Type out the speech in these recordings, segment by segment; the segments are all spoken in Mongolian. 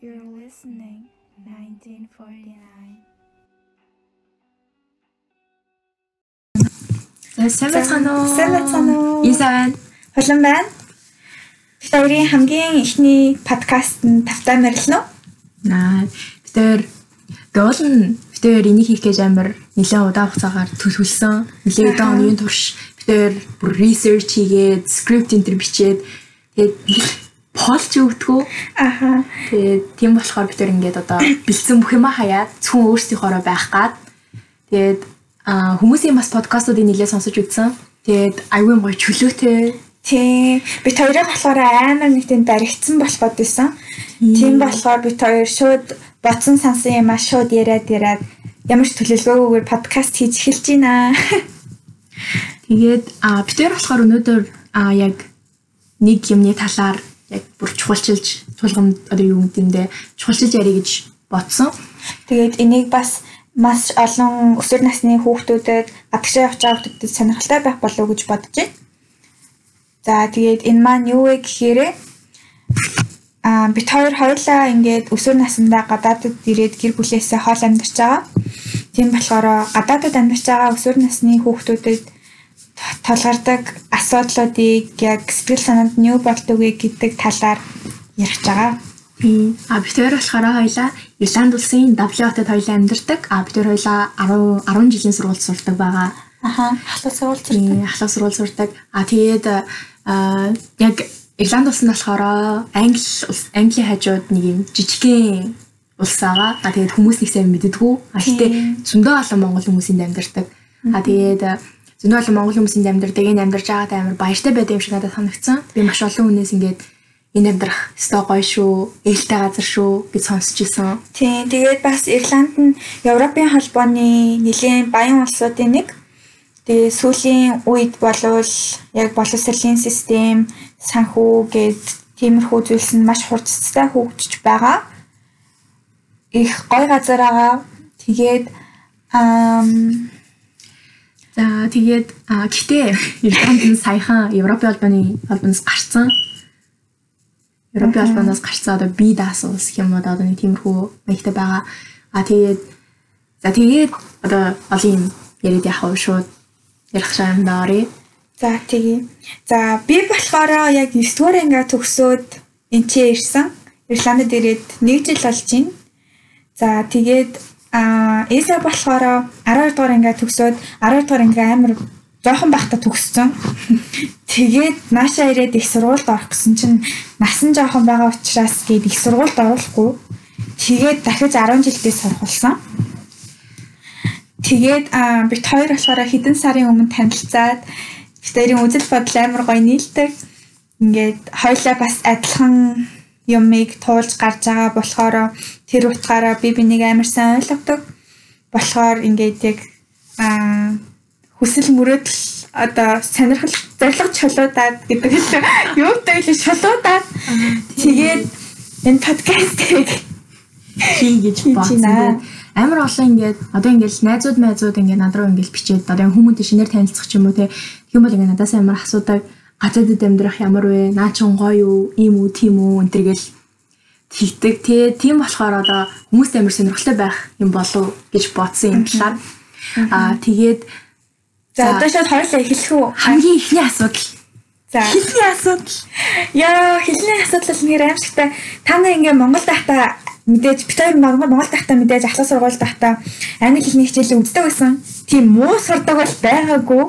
You're listening 1949. За сайн байцгаана уу? Сайн байцгаана уу? Сайн. Холон байна. Хоёрын хамгийн ихний подкаст нь тавтай мэрэлнэ үү? Наа хоёр гоолн бид хоёр энийг хийх гэж амар нэлээд удаан хугацаагаар төлөвлөсөн. Нэлээд удаан оны турш хоёр бүр research хийгээд script энэ төр бичээд тэгээд полч өгдөгөө. Аха. Тэгээд тийм болохоор бид хоёр ингээд одоо бэлдсэн бүх юма хаяад зөвхөн өөрсдийнхоороо байх гад. Тэгээд хүмүүсийн бас подкастуудыг нэлээд сонсож үзсэн. Тэгээд аюун гоё чөлөөтэй Тийм. Бид хоёроо болохоор амар нэг тийм баригдсан болоход байсан. Тийм болохоор бид хоёр шууд бодсон сансан юм а шууд яриад яриад ямар ч төлөвлөгөөгүйгээр подкаст хийж эхэлж байна. Тэгээд бид хоёр болохоор өнөөдөр яг нэг юмны талаар яг бүр чухалчилж тулгамд одоо юу гэмдэ чухалчилж ярих гэж бодсон. Тэгээд энийг бас маш олон өсвөр насны хүүхдүүдэд гадагшаа явж байгаа хүүхдүүдэд сонирхолтой байх болов уу гэж бодож байна. За тэгээд энэ маань юу вэ гэхээр а бид хоёр хоёулаа ингээд өсвөр насндаа гадаадд ирээд гэр бүлээсээ хоол амьдарч байгаа. Тийм болохоор гадаадд амьдарч байгаа өсвөр насны хүүхдүүдэд толгардаг асуудлуудыг яг сэтгэл санаанд нь юу болдог вэ гэдэг талаар ярих байгаа. А бид хоёр болохоор хоёлаа Ирланд улсын Даблин хотод хоёлаа амьдардаг. А бид хоёр хоёлаа 10 10 жилийн сургууль сурдаг байгаа. Аха, ахлах сургууль Тийм, ахлах сургууль сурдаг. А тэгээд яг Ирланд улсанд болохоор Англи улс Английн хажууд нэг юм жижигхэн улс байгаа. А тэгээд хүмүүс нэг сайн мэддэггүй. А гэтээ зөндөө олон монгол хүмүүсийн амьдардаг. А тэгээд зөндөө олон монгол хүмүүсийн амьдардаг. Энэ амьдарч байгаатай амар баяртай байдаг юм шиг надад санагдсан. Би маш олон хүнээс ингээд энэ амьдрах өстой гоё шүү, ээлтэй газар шүү гэж сонсч ирсэн. Тийм, тэгээд бас Ирланд нь Европын холбооны нэлийн баян улсуудын нэг. Тэгээ сүүлийн үед болвол яг боловсролын систем, санхүү гээд тиймэрхүү зүйлс нь маш хурцтай хөгжиж байгаа. Их гоё газар байгаа. Тэгээд ам За тэгээд гэтээ Ирланд нь саяхан Европын холбооны холбооноос гарцсан. Европын холбооноос гарцсан одоо би даас улс гэх юм уу одоо нэг тиймэрхүү маягтай байгаа. А тэгээд за тэгээд одоо олон юм яриад явах шууд ярих шаам даарэ. за тэгээ. За би болохоор яг 9 дугаар анги төгсөөд энчээ ирсэн. Ирландд ирээд 1 жил болж байна. За тэгээд а эсэ болохоор 12 дугаар анги төгсөөд 12 дугаар анги амар жоохон байхдаа төгссөн. Тэгээд нааша ирээд их сургуульд орох гэсэн чинь насан жоохон байгаа учраас гээд их сургуульд оруулахгүй. Тэгээд дахиж 10 жилдээ сурах болсон. Тэгээд бит хоёр болохоор хэдэн сарын өмнө танилцаад битэрийн үзэл бодол амар гоё нийлдэг. Ингээд хоёлаа бас адилхан юмыг туулж гарч байгаа болохоор тэр утгаараа би бинийг амар сайн ойлгодог. Болохоор ингээд яг хүсэл мөрөөдөл одоо сонирхол зориг чулуудаад гэдэг л юутай л шулуудаад тэгээд энэ подкастыг хий гэж бодсон. Амар олон ингээд одоо ингээд найзууд найзууд ингээд над руу ингээд бичээд одоо хүмүүст шинээр танилцах ч юм уу те тийм бол ингээд надаас амар асуудаг гадаадд амьдрах ямар вэ? Наа чин гоё юу? Ийм үү, тийм үү? энэ төргээл хийдэг. Тэ тийм болохоор одоо хүмүүст амар сонирхолтой байх юм болов гэж бодсон юм талаар. Аа тэгээд За одоо шууд хоёулаа эхлэх үү? хамгийн ихний асуудал. За Хэлний асуудал. Яа, хэлний асуудал нэр аимшигтай. Та нар ингээ Монгол дахта мэдээж хоёр Монгол дахта мэдээж ахлах сургууль дахта англи хэлний хичээлээ үздэг байсан. Тийм муу сурдаг бол байгаагүй.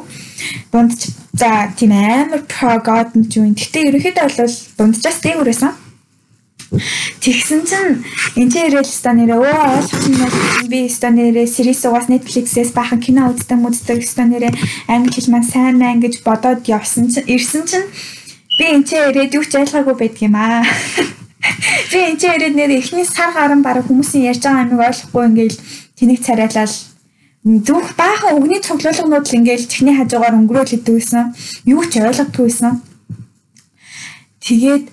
Дунд ч за тийм амар прогод нь юм. Гэтэ ерөнхийдөө бол дунджаас дээгүүр байсан. Тэгсэн чинь энэ ч ирэл ста нэрээ өө ойлгосон би ста нэрээ series угаас Netflix-ээс бахан кино үздэг үздэг ста нэрээ англи хэл маань сайн мэн гэж бодоод явсан чинь ирсэн чинь би энэ ч ирээд юу ч ойлгоогүй байдаг юм аа. Би энэ ч ирээд нэр эхний сар гарan бараг хүмүүсийн ярьж байгаа амиг ойлгохгүй ингээл тэнийг царайлал зүг баахан өгний цуглуулганууд л ингээл техний хажуугаар өнгөрөөл идэв гэсэн. Юу ч ойлгохгүй байсан. Тэгээд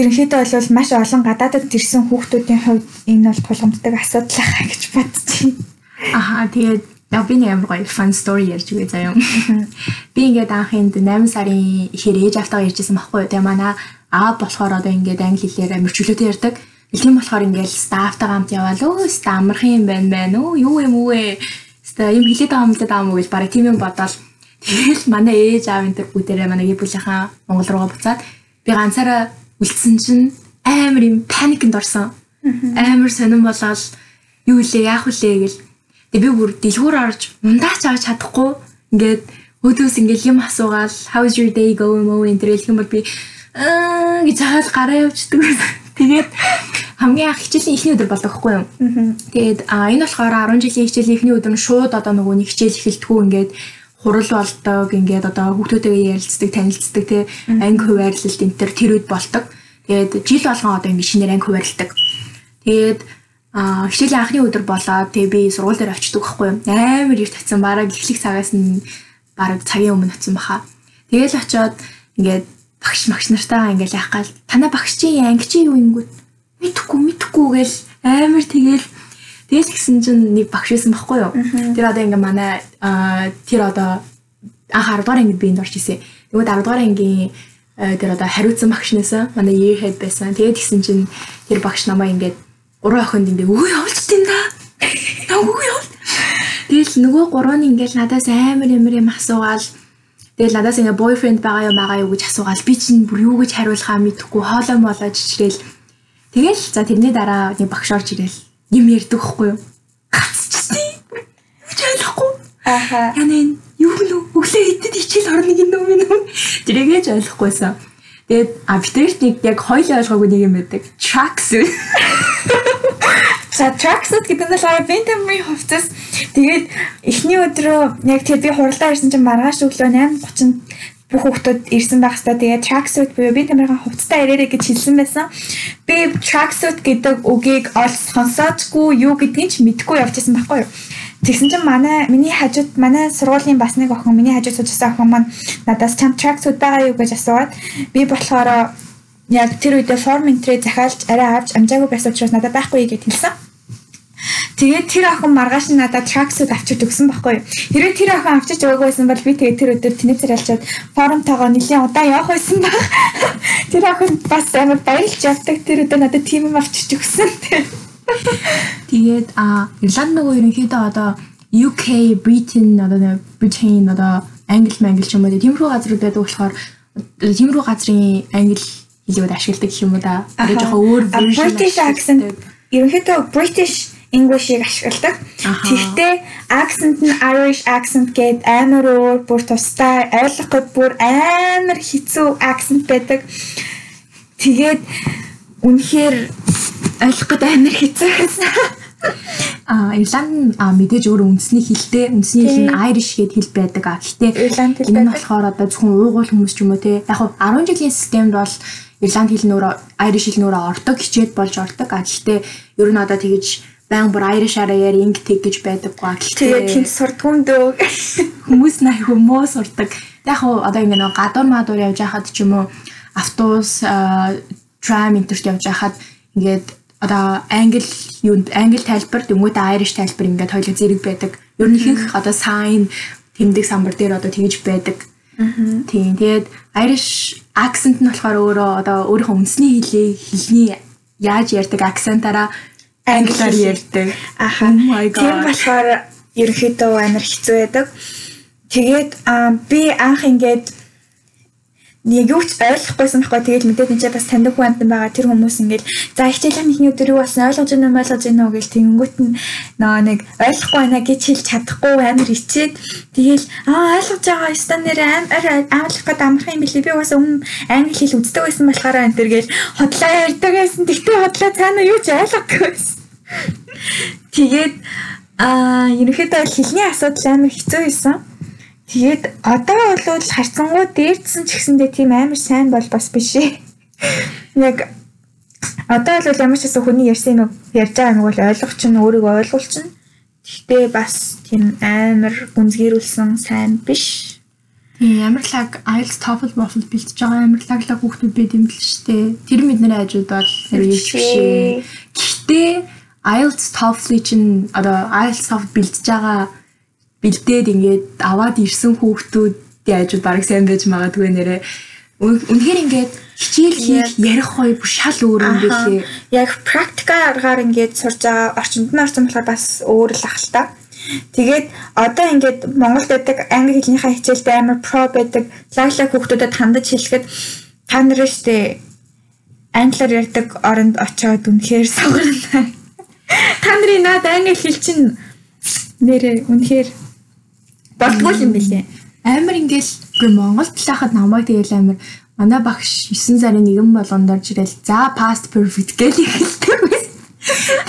ерөнхийдөө бол маш олон гадаадд ирсэн хүүхдүүдийн хувьд энэ бол тулгамддаг асуудал хаа гэж бодчих. Аха тэгээд яг би нэг амар гоё fun story ярьж үгүй заяа. Би ингээд анхынд 8 сарын ихээр ээж автаа ярьжсэн байхгүй юу. Тэгээ манай аа болохоор одоо ингээд англи хэлээр амар чөлөөтэй ярьдаг. Тийм болохоор ингээл стафтаа гамт яваал өө ста амархан юм байна байна. Өө юу юм уу вэ? Ста юм хилээд байгаа юм л даа мөн гэж барыг тийм юм бодоол. Тэгэл манай ээж аав энэ төр бүгдээрээ манай гэр бүлийнхаа Монгол руугаа буцаад би ганцаараа үлдсэн чинь амар юм паникнд орсон. Амар сонирн болоод юу лээ яах вүлээ гэл. Тэг би бүр дэлгүүр орж ундаач авч чадахгүй ингээд өдөөс ингээд юм асуугаал how's your day going мөн энэ төр хэлэх юм бол би аа гэж хаал гараа явчихдаг. Тэгээд хамгийн анх хичээлийн эхний өдөр болдог хгүй юу. Тэгээд а энэ болохоор 10 жилийн хичээлийн эхний өдөр нь шууд одоо нөгөө нэг хичээл эхэлтгүү ингээд хурал болдог ингээд одоо хүүхдүүдтэйгээ ярилцдаг, танилцдаг тий анги хуваарлалт энэ төр тэр үед болдог. Тэгээд жил болгон одоо ингээд шинээр анги хуваарлдаг. Тэгээд а хичээлийн анхны өдөр болоод тэгээ би сургууль дээр очдөг байхгүй юу. Амар их татсан бараг эхлэх цагаас нь бараг цагийн өмнө очсон баха. Тэгээл очиод ингээд багш магш нартайгаа ингээл яах гал танаа багш чи анги чи юу ингэв мэдхгүй мэдхгүй гэл амар тэгэл тэгэл гисэн чинь нэг багш байсан байхгүй юу? Тэр одоо ингээ манай тэр одоо анх 10 дугаар ангид биэнд орж исэн тэгвэл 10 дугаар ангийн тэр одоо хариуцсан багш нээсэн. Манай year head байсан. Тэгээд гисэн чинь тэр багш намаа ингээд гурван охинд ингээ өө явуулчихсан да. Өө явуул тэгэл нөгөө гурав нь ингээл надаас амар амар юм асуугаал Тэгэл надаас ингээ boyfriend байгаа юм байгаа юу гэж асуугаал би чинь бүр юу гэж хариулахаа мэдэхгүй хоолой молоо чичрээл. Тэгэл за тэрний дараа нэг багш орж ирэл юм ярьдаг хгүй юу? Гацчихсан. Үгүй ойлгохгүй. Аха. Яна энэ юу нүү өглөө идэд хичээл орно гин нөө минь үү? Тэрийгэж ойлгохгүйсэн. Тэгээд а битэрт нэг яг хоёул ойлгоогүй нэг юм байдаг. Tracks. За tracksuit гэдэг нь болохоор Bentham-ийн хувцас. Тэгээд эхний өдрөө яг тэр би хуралдаа ирсэн чинь маргааш өглөө 8:30 бүх хүүхдүүд ирсэн байх хэвээр тэгээд tracksuit буюу Bentham-ийн хувцастай ирээрэй гэж хэлсэн байсан. Би tracksuit гэдэг үгийг олж сонсоочгүй юу гэдгийг ч мэдэхгүй явчихсан байхгүй юу? Тэгсэн чинь манай миний хажууд манай сургуулийн бас нэг охин миний хажууд суужсан охин маань надаас чам tracksuit байгаа юу гэж асууад би болохоор яг тэр үедээ форм энтрээ захиалж арай авч амжаагүй байсан учраас надад байхгүй гэж хэлсэн. Тэгээд тэр охин маргааш нь надад tracksuit авчиж өгсөн байхгүй. Хэрвээ тэр охин авчиж өгөөгүй байсан бол би тэгээд тэр өдөр тэнцэр алчаад форумтойгоо нэлийн удаан явах байсан баг. Тэр охин бас амар баярлж явдаг тэр өдөр надад тийм юм авчиж өгсөн. Тэгээд а Ирланд нөгөө ерөнхийдөө одоо UK, Britain одоо Britain одоо Англи мангли ч юм уу тиймэрхүү газрууд байдаг болохоор тиймэрхүү газрын англи хэлийг ашигладаг гэх юм уу да. Тэгээд жоохон өөр British accent ерөнхийдөө British English-ийг ашигладаг. Тэгтээ accent нь Irish accent гээд амар өөр бүр тустай ойлгоход бүр амар хэцүү accent байдаг. Тэгээд үнэхээр ойлгоход амар хэцүү. А Ирланд мэдээж өөр үндэсний хэлтэй үндэсний хэл нь Irish гээд хэл байдаг. А гэхдээ энэ болохоор одоо зөвхөн уугуул хүмүүс ч юм уу те. Яг 10 жилийн системд бол Ирланд хэл нөөрэ Irish хэл нөөрэ ордог хичээд болж ордог. А гэхдээ ер нь одоо тэгэж баян бүр Irish араяар инг тэг гэж байдаггүй. Тэгээд тэнд сурдгүн дөө хүмүүс най хүмүүс сурдаг. Яг хуу одоо ингэ нэг гадуур мадуур явж байхад ч юм уу автобус трам интерт явж байхад ингээд одоо англи юу англи тайлбар тэмүүтэ Irish тайлбар ингээд хоёул зэрэг байдаг. Ер нь ихэнх одоо сайн тэмдэг самбар дээр одоо тэгж байдаг. Тийм. Тэгээд Irish accent нь болохоор өөрөө одоо өөрийнхөө үндэсний хэлээ хэлний яаж ярьдаг акцентаараа англиар ярьдаг. Аха. Тийм болохоор ерөөхдөө амар хэцүү байдаг. Тэгээд би анх ингээд нэг юу ч ойлгохгүйсэн байхгүй. Тэгээд мэдээд энэ ч бас таньдаг хүн амтан байгаа тэр хүмүүс ингээд за хичээлийн ихний өдөр юу болсон? Ойлгож байна уу? Ойлгож байна уу? гэж тэгэнгүүт нь нөө нэг ойлгохгүй байна гэж хэлж чадахгүй амар ичээд тэгэл аа ойлгож байгаа. Ёстой нэр амар амлах гээд амарх юм билий би бас өмнө англи хэл үздэг байсан болохоор энэ төр гээл хотлоо ярьдаг байсан. Тэгтээ хотлоо цаана юу ч ойлгохгүй байсан тэгээд аа ерөнхийдөө хэлний асуудал амар хэцүү байсан Тэгээд одоо бол харцангуй дээрдсэн ч гэсэндээ тийм амар сайн бол бас биш ээ. Яг одоо бол ямар ч гэсэн хүний ярьсан юм ярьж байгаа юм бол ойлгох чинь өөрийгөө ойлгуулчихна. Гэхдээ бас тийм амар гүнзгийрүүлсэн сайн биш. Тийм ямар лаг IELTS TOEFL waffle бэлтэж байгаа ямар лаг лаг хүүхдүүд байд юм шүү дээ. Тэр мэднэр хажууд бол хэрэгш биш ээ. Гэхдээ IELTS TOEFL чинь одоо IELTS TOEFL бэлтэж байгаа бэлдээд ингээд аваад ирсэн хүүхдүүд яаж бараг сайн байж магадгүй нэрэ үнэхээр ингээд хичээл хийх ярих гоё бүр шал өөр юм билээ. Яг практикаар ингээд сурж байгаа орчинд нь орсон болохоор бас өөр л ах л та. Тэгээд одоо ингээд Монголд байдаг англи хэлнийхээ хичээлдээ амар про байдаг. Лаглаг хүүхдүүдэд хандаж хэлэхэд та нар штэ англиар ярьдаг оронд очиод үнэхээр сонгоно. Та нарын наад англи хэл чинь нэрээ үнэхээр болдгоо юм билээ. Амар ингээл үгүй Монголд талахад намайг тэгэл амар манай багш 9 сарын нэгэн болгонд орж ирэл за past perfect гэж хэлдэг байсан.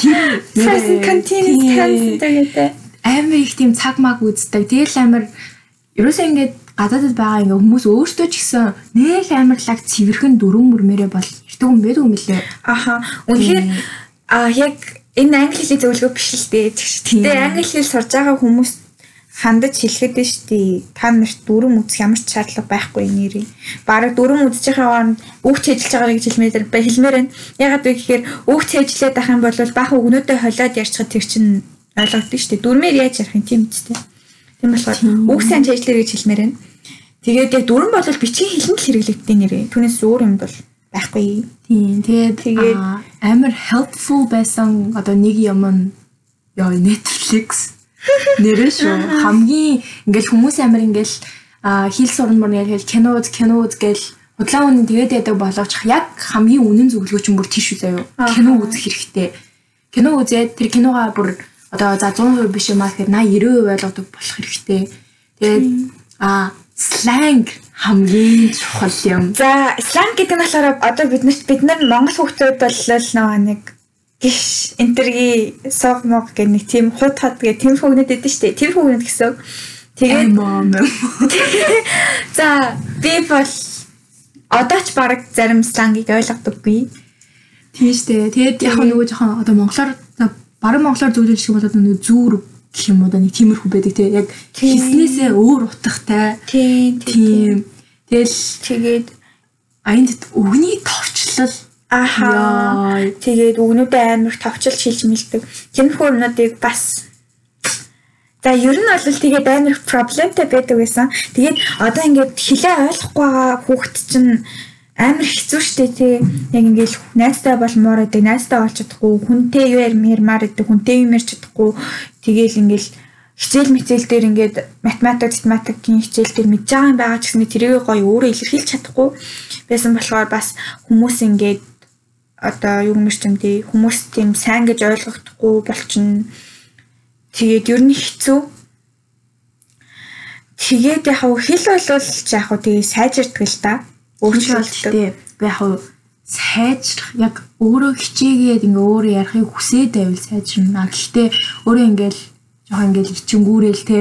Тэр Present continuous tense гэдэг амар их тийм цаг маг үздэг. Тэгэл амар ерөөсөө ингээд гадаадд байгаа ингээ хүмүүс өөртөө ч гэсэн нэг амар лаг цэвэрхэн дөрөв мөрмөрөө бол эртэг юм байдаг юм лээ. Аха. Үнэхээр а яг энэ англи хэлний зөвлөгөө биш л дээ. Гэтэ англи хэл сурж байгаа хүмүүс хандаж хэлэхэд нь штий та нарт дүрм үзэх ямар ч шаардлага байхгүй нэрээ. Бараг дүрм байгаа хооронд үг чэжилж байгаа гэж хэлмээр хэлмээр байна. Ягаад вэ гэхээр үг чэжлээд байх юм бол бах өгнөдөө холиод ярьчихад тэр чинь шүү дээ. Дүрмээр яаж ярих юм тийм үстэй. Тийм болохоор үг сайн чэжлэр гэж хэлмээр байна. Тэгээд яг дүрм бол бичгийн хэлэнд л хэрэглэгддэг нэрээ. Түүнээс өөр юм бол байхгүй. Тийм. Тэгээд тэгээд амар helpful байсан одоо нэг юм нь яа Netflix нэрээ шүү. Хамгийн ингээл хүмүүс амар ингээл хэл сурна мөр ингээл кино үз кино үз гэл худлаа үнэн тэгээд ядаг боловч яг хамгийн үнэн зөвлөгөөч бүр тийш үү заяо. Кино үзэх хэрэгтэй. Кино үзээд тэр киногаа бүр одоо за 100% биш юм аа гэхээр 80 90% ойлгодог болох хэрэгтэй. Тэгээд а сленг хамгийн чухал юм. За сленг гэдэг нь болохоор одоо биднэрт бид нар монгол хүүхдүүд бол нөгөө нэг гис интерги сог мог гэх нэг тийм хут хат гэх тийм хөгнөд өгдөн штэ. Тэр хөгнөд гэсэн. Тэгээд За би бол одоо ч баг зарим сленгийг ойлгодоггүй. Тийм штэ. Тэгээд яг нөгөө жоохон одоо монголоор баруун монголоор зөвлөж юм бол нөгөө зүүр гэх юм уу да нэг тиймэрхүү байдаг те яг хийснээсээ өөр утгатай. Тийм тийм. Тэгэл тэгээд аянд өгний товчлол Ахаа. Тэгээд өгнүүдээ амар товчилж хэлж мэлдэг. Тиймэрхүү юмнуудыг бас За ер нь бол тэгээд амар проблемтай байдаг байсан. Тэгээд одоо ингээд хэлээ ойлгохгүй байгаа хүүхэд чинь амар хэцүү шттэ тий. Яг ингээл найзтай болмоор байдаг, найзтай болж чадахгүй, хүнтэй юу ярмаар байдаг, хүнтэй юм ярьж чадахгүй. Тэгээл ингээл хичээл мэтэл дээр ингээд математик, математикийн хичээл дээр мэдж байгаа юм байгаа ч гэсэн тэрийг гоё өөрөө илэрхийлж чадахгүй байсан болохоор бас хүмүүс ингээд одоо юу юм тий хүмүүс тийм сайн гэж ойлгохдохгүй болчихно. Тэгээд ер нь хэцүү. Тэгээд яг хэл болвол яг тэгээ сайжирдаг л та өөрчлөлттэй. Яг сайжрах яг өөрөө хичээгээд ингээ өөрөө ярихыг хүсээд байвал сайжирна. Гэхдээ өөрөө ингээл жоохон ингээл ичингүүрэл те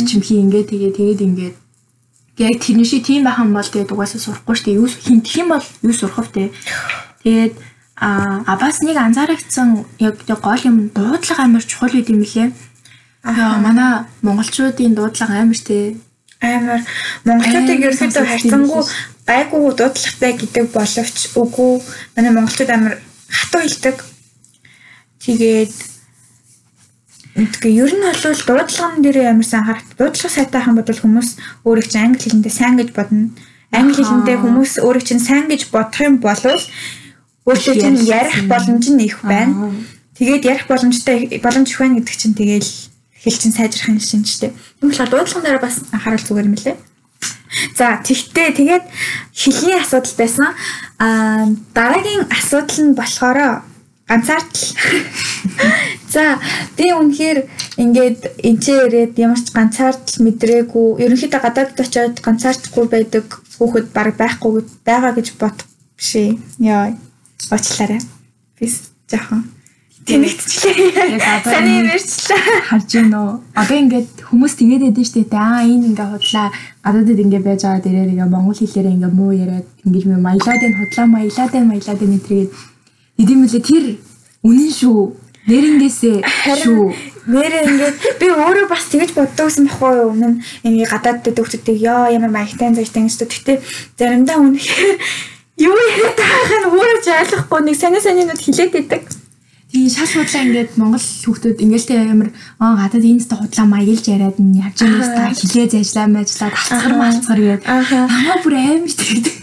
ичимхий ингээ тэгээ тэгээд ингээд яг тэрний шиг тийм байх юм бол тэгээд угаасаа сурахгүй дээ. Юу хинтх юм бол юу сурах вэ? Тэгээд а бас нэг анзаарагдсан яг гол юм дуудлага амар чухал байд юм лээ. Аа манай монголчуудын дуудлага амар те амар монголчуудыг ерөөхдөө хайцангуу гайгүй дуудлагатай гэдэг боловч үгүй манай монголчууд амар хатуу хэлдэг. Тэгээд Тэгээ ер нь бол дуудлагын дээр ямар сайн харагд. Дуудлага сайтай хам бодвол хүмүүс өөрийг чинь англи хэлэндээ сайн гэж бодно. Англи хэлэндээ хүмүүс өөрийг чинь сайн гэж бодох юм болвол өөртөө чинь ярих боломж нь их байна. Тэгээд ярих боломжтой боломж их байна гэдэг чинь тэгээл хэл чинь сайжрахын шинжтэй. Тийм болохоор дуудлагын дээр бас анхаарал зүгээр юм лээ. За тэгтээ тэгээд хэлний асуудал байсан. Аа дараагийн асуудал нь болохоор ганцаардл. За би үнэхээр ингээд энчээ ирээд ямар ч ганцаардл мэдрээгүй. Ерөнхийдөө гадаадд очиод ганцаардахгүй байдаг хүүхэд баг байхгүй байгаа гэж бодох бишээ. Яа. Очлаарай. Бис жоохон тэнэгтчлээ. Саний мэрчлээ. Харж гин үү. Одоо ингээд хүмүүс тэгээд байдэн штэ. Аа энэ ингээ худлаа гадаадд ингээ байж байгаа дээрээ ингээ монгол хэлээрээ ингээ муу яриад ингээ маялаад энэ худлаа маялаад энэ маялаад энэ тэргээд Эдэмэлээ тэр үнэн шүү. Нэрнгээсээ шүү. Нэрээ ингээд би өөрөө бас тэгэж боддогсэн байхгүй юу? Өмнө энэ гадаад дэд хөлтөдөө ёо ямар маягтай зайтай гэж тэгтээ заримдаа үнэхээр юу яриад байгааг нь өөрөө ч ойлгохгүй. Нэг санаа санаанууд хилээд идэг. Тийм шал худлаа ингээд Монгол хүүхдүүд ингээд амар аа гадаад энэс худлаа маялж яриад нь явж байгаа та хилээ зайшлаа мэжлаа тасгар малцгар гээд намаа бүр амар тэгдэг.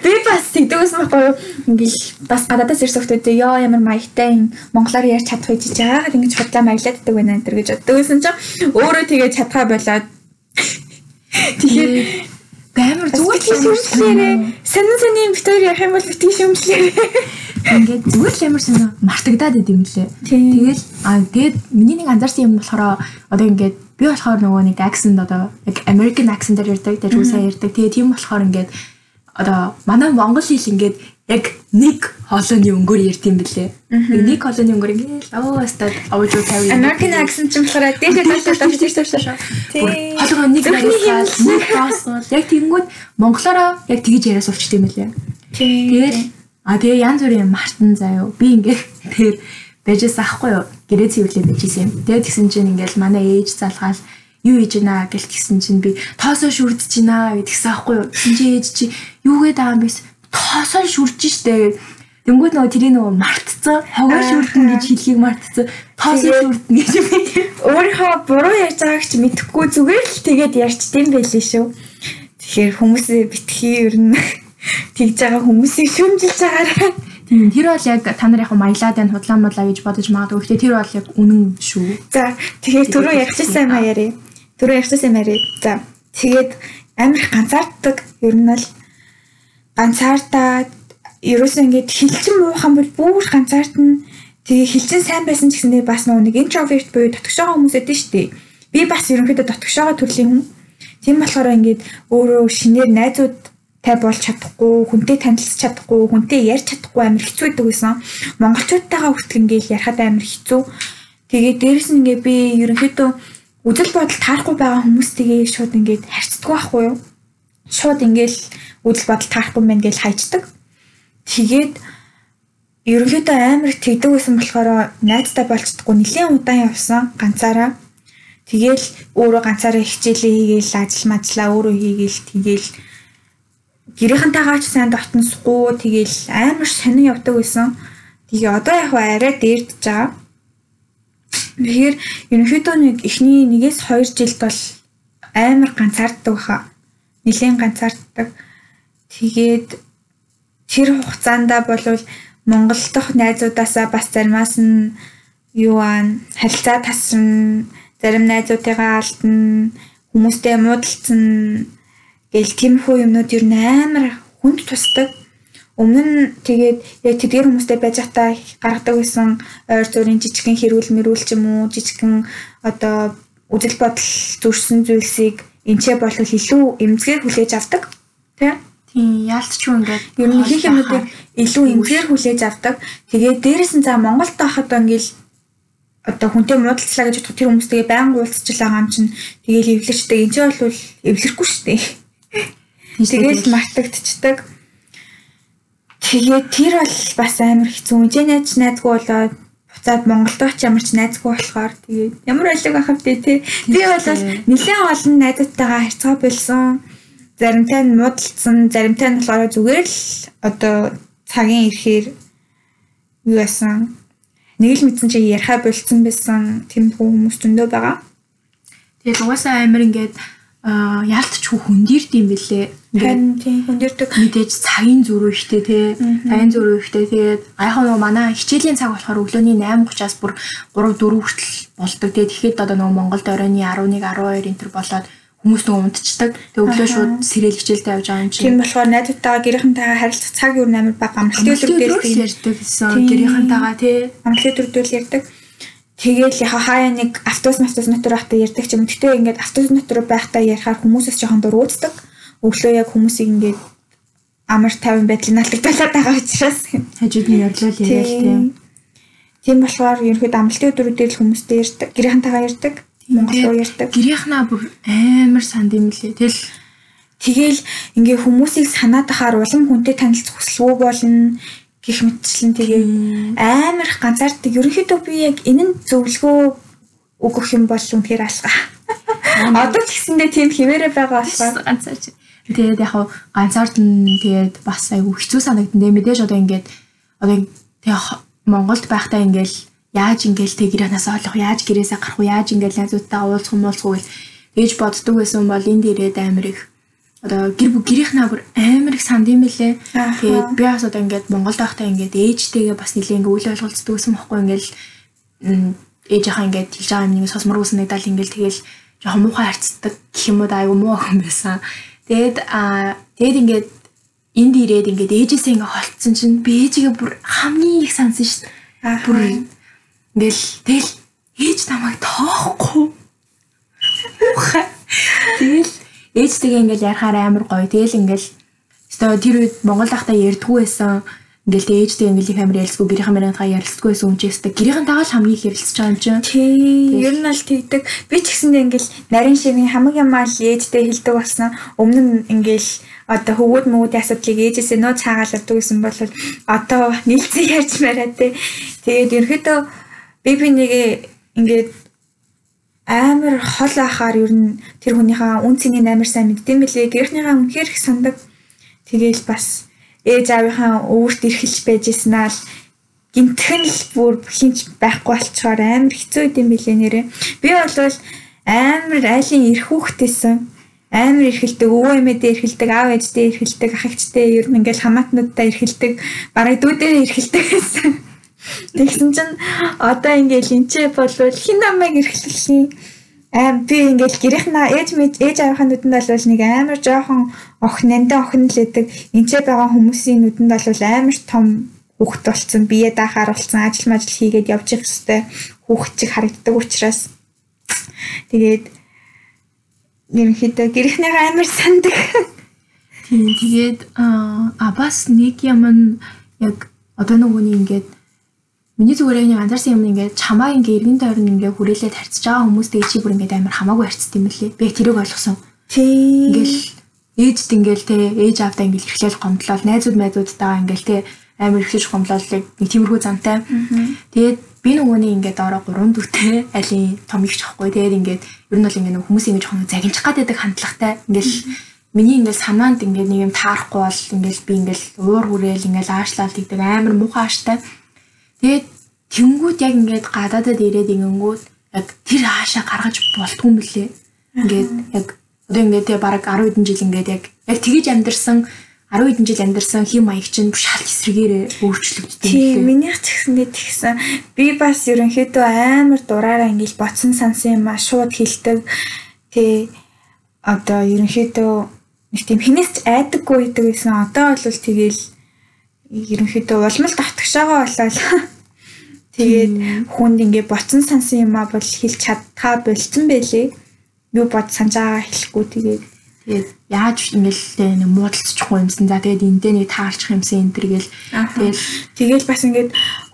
Би бас тэгдэг байсан байхгүй юу? Ингээл бас гадаадаас ирсэн хүмүүс ёо ямар маягтай юм монголоор ярьж чадах гэж яагаад ингэж худлаа маяглаад ддаг байна энэ төр гэж боддог байсан чинь өөрөө тэгээ чадхаа болоод. Тэгэхээр Баймар зүгээр зүгээр шүмжлээрээ сонин сонин битээр ярих юм бол битгий шүмжлээрээ ингээд зүгээр л ямар сонио мартагдаад идэм лээ. Тийм. Тэгэл аа тэгээд миний нэг анзаарсан юм болохоор одоо ингээд би болохоор нөгөө нэг accent одоо яг American accent-аар ярьдаг, тэгээд үгүй сайн ярьдаг. Тэгээд тийм болохоор ингээд одоо манай монгол хэл ингээд яг нэг хоолойны өнгөөр ярьд юм. Тэгээд нэг хоолойны өнгөөр ингээд оо стад авж уу тавь. American accent ч юм болохоор дээдээ таашаа таашаа таашаа таашаа. Тийм. Хоолойгоо нэг нэг тоосвол яг тэгэнгүүт монголоороо яг тэгж яриа суулчт юм бэлээ. Тэгээд а тэгээ янз бүрийн мартан заяа. Би ингээд тэр бэжээс ахгүй юу? Гэрээ цэвэрлээ бэжсэн юм. Тэгээд тэгсэн чинь ингээд манай ээж залгаал юу хийж гинэ гэл тэгсэн чинь би тоосоо шүрдэж гинэ гэдгсэн ахгүй юу? Тэгсэн чинь ээж чи юу гээд байгаа юм бэ? Тоосоо шүрж штэ. Тэнгүүд нөгөө тэрийг нөгөө мартцсан. Хогоо шүрдэн гэж хэлхийг мартцсан. Тоосоо шүрдэн гэж юм. Өөрийнхөө буруу ярьж байгааг ч мэдэхгүй зүгээр л тэгээд ярьчдсан байлээ шүү. Тэгэхээр хүмүүсээ битгий ер нь тэгж байгаа хүмүүсийг шүмжилж байгаарай. Тийм тэр бол яг та нар яг маялаад байна худлаа модлаа гэж бодож магадгүй. Гэхдээ тэр бол яг үнэн шүү. За тэгэхээр түрүү ярьчихсан юм а яри. Түрүү ярьчихсан юм яри. За тэгээд амар их ганцаарддаг ер нь л ганцаардаад ерөөсөө ингээд хилчин муухан бол бүр ганцаардна. Тэгээ хилчин сайн байсан ч гэсэндээ бас нэг introvert буюу дотгошоо хүмүүс эдэн штэ. Би бас ерөнхийдөө дотгошоо төрлийн хүн. Тийм болохоор ингээд өөрөө шинээр найзуудтай болж чадахгүй, хүнтэй танилцж чадахгүй, хүнтэй ярьж чадахгүй амар хэцүү байдаг байсан. Монголчуудтайгаа хүртэл ингээд ярихад амар хэцүү. Тэгээ дээрэс нь ингээд би ерөнхийдөө үзэл бодол таарахгүй байгаа хүмүүстэйгээ шууд ингээд харьцдаг байхгүй юу? Шууд ингээд үзэл бодол таарахгүй мэн гэж хайчдаг. Тэгээд ерөнхийдөө амар тэгдэг байсан болохоор найзтай болцдохгүй нэлийн удаан явсан ганцаараа. Тэгээл өөрөө ганцаараа хичээлээ хийгээл ажил мажлаа өөрөө хийгээл тэгээл гэрийнхэнтэйгаа ч сайн дотносгүй тэгээл амар сонин явдаг байсан. Тэгээ одоо яг арай дээрдэж байгаа. Тэгэхээр ерөнхийдөө нэг эхний нэгээс 2 жилд бол амар ганцаарддаг баха. Нэлийн ганцаарддаг. Тэгээд тэр хугацаанд бол Монгол дахь найзуудаасаа бас заримаас нь юу аа харилцаа тасран зарим найзуудыгаа алдна хүмүүстэй муудалцсан гэл тиймэрхүү юмнууд нь амар хүнд тусдаг. Өмнө тэгээд яг тэдгээр хүмүүстэй байж хата гаргадаг байсан ойр зүрийн жижигхэн хэрүүл мэрүүл ч юм уу жижигхэн одоо үжил бодол зүрсэн зүйлсийг энчээ болов илүү эмзгээр хүлээж авдаг. Тэ? Тийм яалтчгүй ингээд Ер нь хийх юмнуудыг илүү эмзгээр хүлээж авдаг. Тэгээд дээрэс нь за Монголд байхад ингээл одоо хүнтэй муудалцлаа гэж бодох тэр хүмүүстэйгээ байнга уулзч байгаа юм чинь тэгээл эвлэрчдэг. Энд чинь бол эвлэрэхгүй шүү дээ. Тэгээл мартагдчихдаг. Тэгээд тэр бол бас амар хэцүү. Энд найз найзгүй болоод буцаад Монголд оч ямар ч найзгүй болохоор тэгээд ямар байлиг байхав дээ тий. Би бол нэлээд олон найзуудтайгаа харьцаа болсон. Заримтай нь муудалцсан, заримтай нь болохоор зүгээр л одоо цагийн ирэхээр юу яасан нэг л мэдсэн чи ярихаа болцсон байсан тийм хүмүүс зөндөө байгаа. Тэгээд угаасаа амир ингээд аа яалтчгүй хүндэрд юм бэлээ. Харин тийм хүндэрдэг. мэдээж цагийн зөрүү ихтэй тий. Цагийн зөрүү ихтэй тэгээд гайхаа нөгөө манай хичээлийн цаг болохоор өглөөний 8:30-аас бүр 3 4 хүртэл болдог. Тэгээд тэгэхэд одоо нөгөө Монголд оройны 11 12 энэ төр болоод хүмүүс нөгөө унтчихдаг. Тэгээд өглөө шууд сэрэл хичээлтэй явж байгаа юм чинь. Тийм болохоор найзуудтайгаа гэрийнхэнтэйгээ харилцах цаг юу нээр бага амралтын өдөр дээр дээр тийм ярьдаг гэсэн Тийм. гэрийнхэнтэйгээ тий. амралтын өдөр дээр ярьдаг. Тэгээл яха хаяа нэг автобус автобус дотор байхдаа ярьдаг ч юм. Гэтэ ингээд автобус дотор байхдаа ярихаар хүмүүсээс жоохон дургуутдаг. Өглөө яг хүмүүсийг ингээд амар тайван байдлыг наалдагдуулаад байгаа учраас. Хажууд нь ярьлал яриад тий. Тийм болохоор ерөнхийдөө амралтын өдрүүдээр л хүмүүстэй ярьдаг. Гэрийнхэнтэйгээ ярьдаг. Монголоор ярьдаг. Гэрийнхнаа бүр амар санд юм лээ. Тэгэл Тэгээл ингээ хүмүүсийг санаад ахаар улам хүнтэй танилцах хүсэлгүй болно гэх мэтчлэн тэгээ амар их ганцаарддаг. Ерөнхийдөө би яг энэ нь зөвлөгөө өгөх юм бол үнэхээр алгаа. Одоо ч гэсэндээ тийм хിവэрэ байгаа болохоор ганцаарч. Тэгээд яг хав ганцаард нь тэгээд бас айгүй хэцүү санагдсан. Тэгээд мэдээж одоо ингээд одоо хо- Монголд байхдаа ингээл яаж ингээл тэг гэрээс олох, яаж гэрээсээ гарах уу, яаж ингээл найзуудтайгаа уулзах юм гэл ээж боддог байсан бол энд ирээд амар их одоо гэр бүл гэрийнхнаа бүр амар их санд юм бэлээ. Ааха. Тэгээд би бас одоо ингээд Монголд байхдаа ингээд ээжтэйгээ бас нэлээ ингээд үйл ойлголцдог гэсэн байхгүй ингээд м, ээжийнхаа ингээд хэлж байгаа юм нэг сонсмор үснэгдэл ингээд тэгэл жоохон муухай харцдаг гэх юм уу айгу муу охин байсан. Тэгээд аа тэгээд ингээд энд ирээд ингээд ээжээсээ ингээд холцсон чинь би ээжигээ бүр хамгийн их сансан дээ. Ааха. Бүр ингээл тэгэл ээж намайг тоохгүй. Тэгэл ээжтэйгээ ингээл ярахаар амар гоё. Тэгэл ингээл өстой тэр үед Монгол ахта ярьдггүй байсан. Ингээл тэ ээжтэй ингээл их амар ярилцгүй гэрийн хамааныхаа ярилцдаггүй байсан юм чи өстой гэрийн тагаал хамгийн их ярилцж байгаа юм чинь. Тий, ер нь аль тэгдэг. Би ч гэсэндээ ингээл нарийн шивний хамаг ямаа л ээжтэй хэлдэг болсон. Өмнө нь ингээл одоо хөвгүүд мөвгүүдийн асуудлыг ээжээсээ нөө цаагаалдаг гэсэн бол одоо нийлцэн ярьж мараа тий. Тэгээд ерөөдөө би би нэг ингээд амар хол ахаар ер нь тэр хүнийхээ үн цэнийг амар сайн мэддэм билээ. Гэрхнийхээ үнэхээр их сандаг. Тэгээл бас ээж аавынхаа өвөрт эрхэлж байж ийснаа л гинтхэн л бүр хинч байхгүй болчоор амар хэцүү идэм билээ нэрээ. Би бол амар айлын эрх хүүхдээсэн. Амар эрхэлдэг, өвөө эмээдээ эрхэлдэг, аав ээждээ эрхэлдэг, ах эгчдээ ер нь ингээл хамаатнуудаа эрхэлдэг, бараг дүүдээ эрхэлдэг гэсэн. Тэгсэн чинь одоо ингээл энчээ болвол хин намайг эрхлэхийн аим би ингээл гэрийнхнаа ээж мэд ээж аавынхаа нүдэнд бол нэг амар жоохон охин нандаа охин л байдаг. Энчээ байгаа хүмүүсийн нүдэнд бол амар том хүүхэд болцсон, бие даахаар болцсон, ажил мажил хийгээд явж явах хэвээр хүүхэд чиг харагддаг учраас тэгээд ерөнхийдөө гэрийнхнийхээ амар сандаг. Тийм тэгээд а бас нэг юм яг одоо нөгөөний ингээд миний зүгээр яг анзаарсан юм ингээд чамаа ингээд эргэн тойрон ингээд хүрээлээд харьцаж байгаа хүмүүстэй чи бүр ингээд амар хамаагүй харьцдаг юм лээ. Би тэрийг ойлгосон. Тийм. Ингээл ээжд ингээл те ээж аавдаа ингээл ихлээл гомдлол найзууд найзуудтайгаа ингээл те амар ихлэж гомдлолыг нэг тиймэрхүү замтай. Тэгээд би нөгөөний ингээд ороо гурван дүүтэй алийн том ихч ахгүй. Тэгээд ингээд ер нь бол ингээд нэг хүмүүс ингэж хоног загинчих гаддаг хандлагатай. Ингээл миний ингээл санаанд ингээд нэг юм таарахгүй бол ингээл би ингээл уур хүрээл ингээл аашлаад тэгдэг амар муухай ааштай. Тэгээд тэнгууд яг ингээд гадаадад ирээд ингэнгүүт яг тэр хаашаа гаргаж болтгүй юм лээ. Ингээд яг одоо ингээд те бараг 10 хэдэн жил ингээд яг яг тгийж амьдэрсэн 10 хэдэн жил амьдэрсэн хим маяг чинь шал эсрэгээрээ өөрчлөгддөг Тийм, минийх ч гэсэндээ тэгсэн. Би бас ерөнхийдөө амар дураараа ингээл ботсон сансан юм а шууд хилдэг. Тэ одоо ерөнхийдөө нэг тийм хинээс айдаггүй гэдэг байсан. Одоо бол тэгэл ерөнхийдөө улмал татгшаага болол. Тэгээд хүнд ингээ ботсон сансан юм а бол хэлж чадхаа болцсон байлээ. Юу бод санаж байгаа хэлэхгүй тэгээд Тэгээд яаж ингээл нэг муудалцчихгүй юмсан. За тэгээд эндээ нэг таарчих юмсан энэ төр гэл. Тэгэл Тэгэл бас ингээд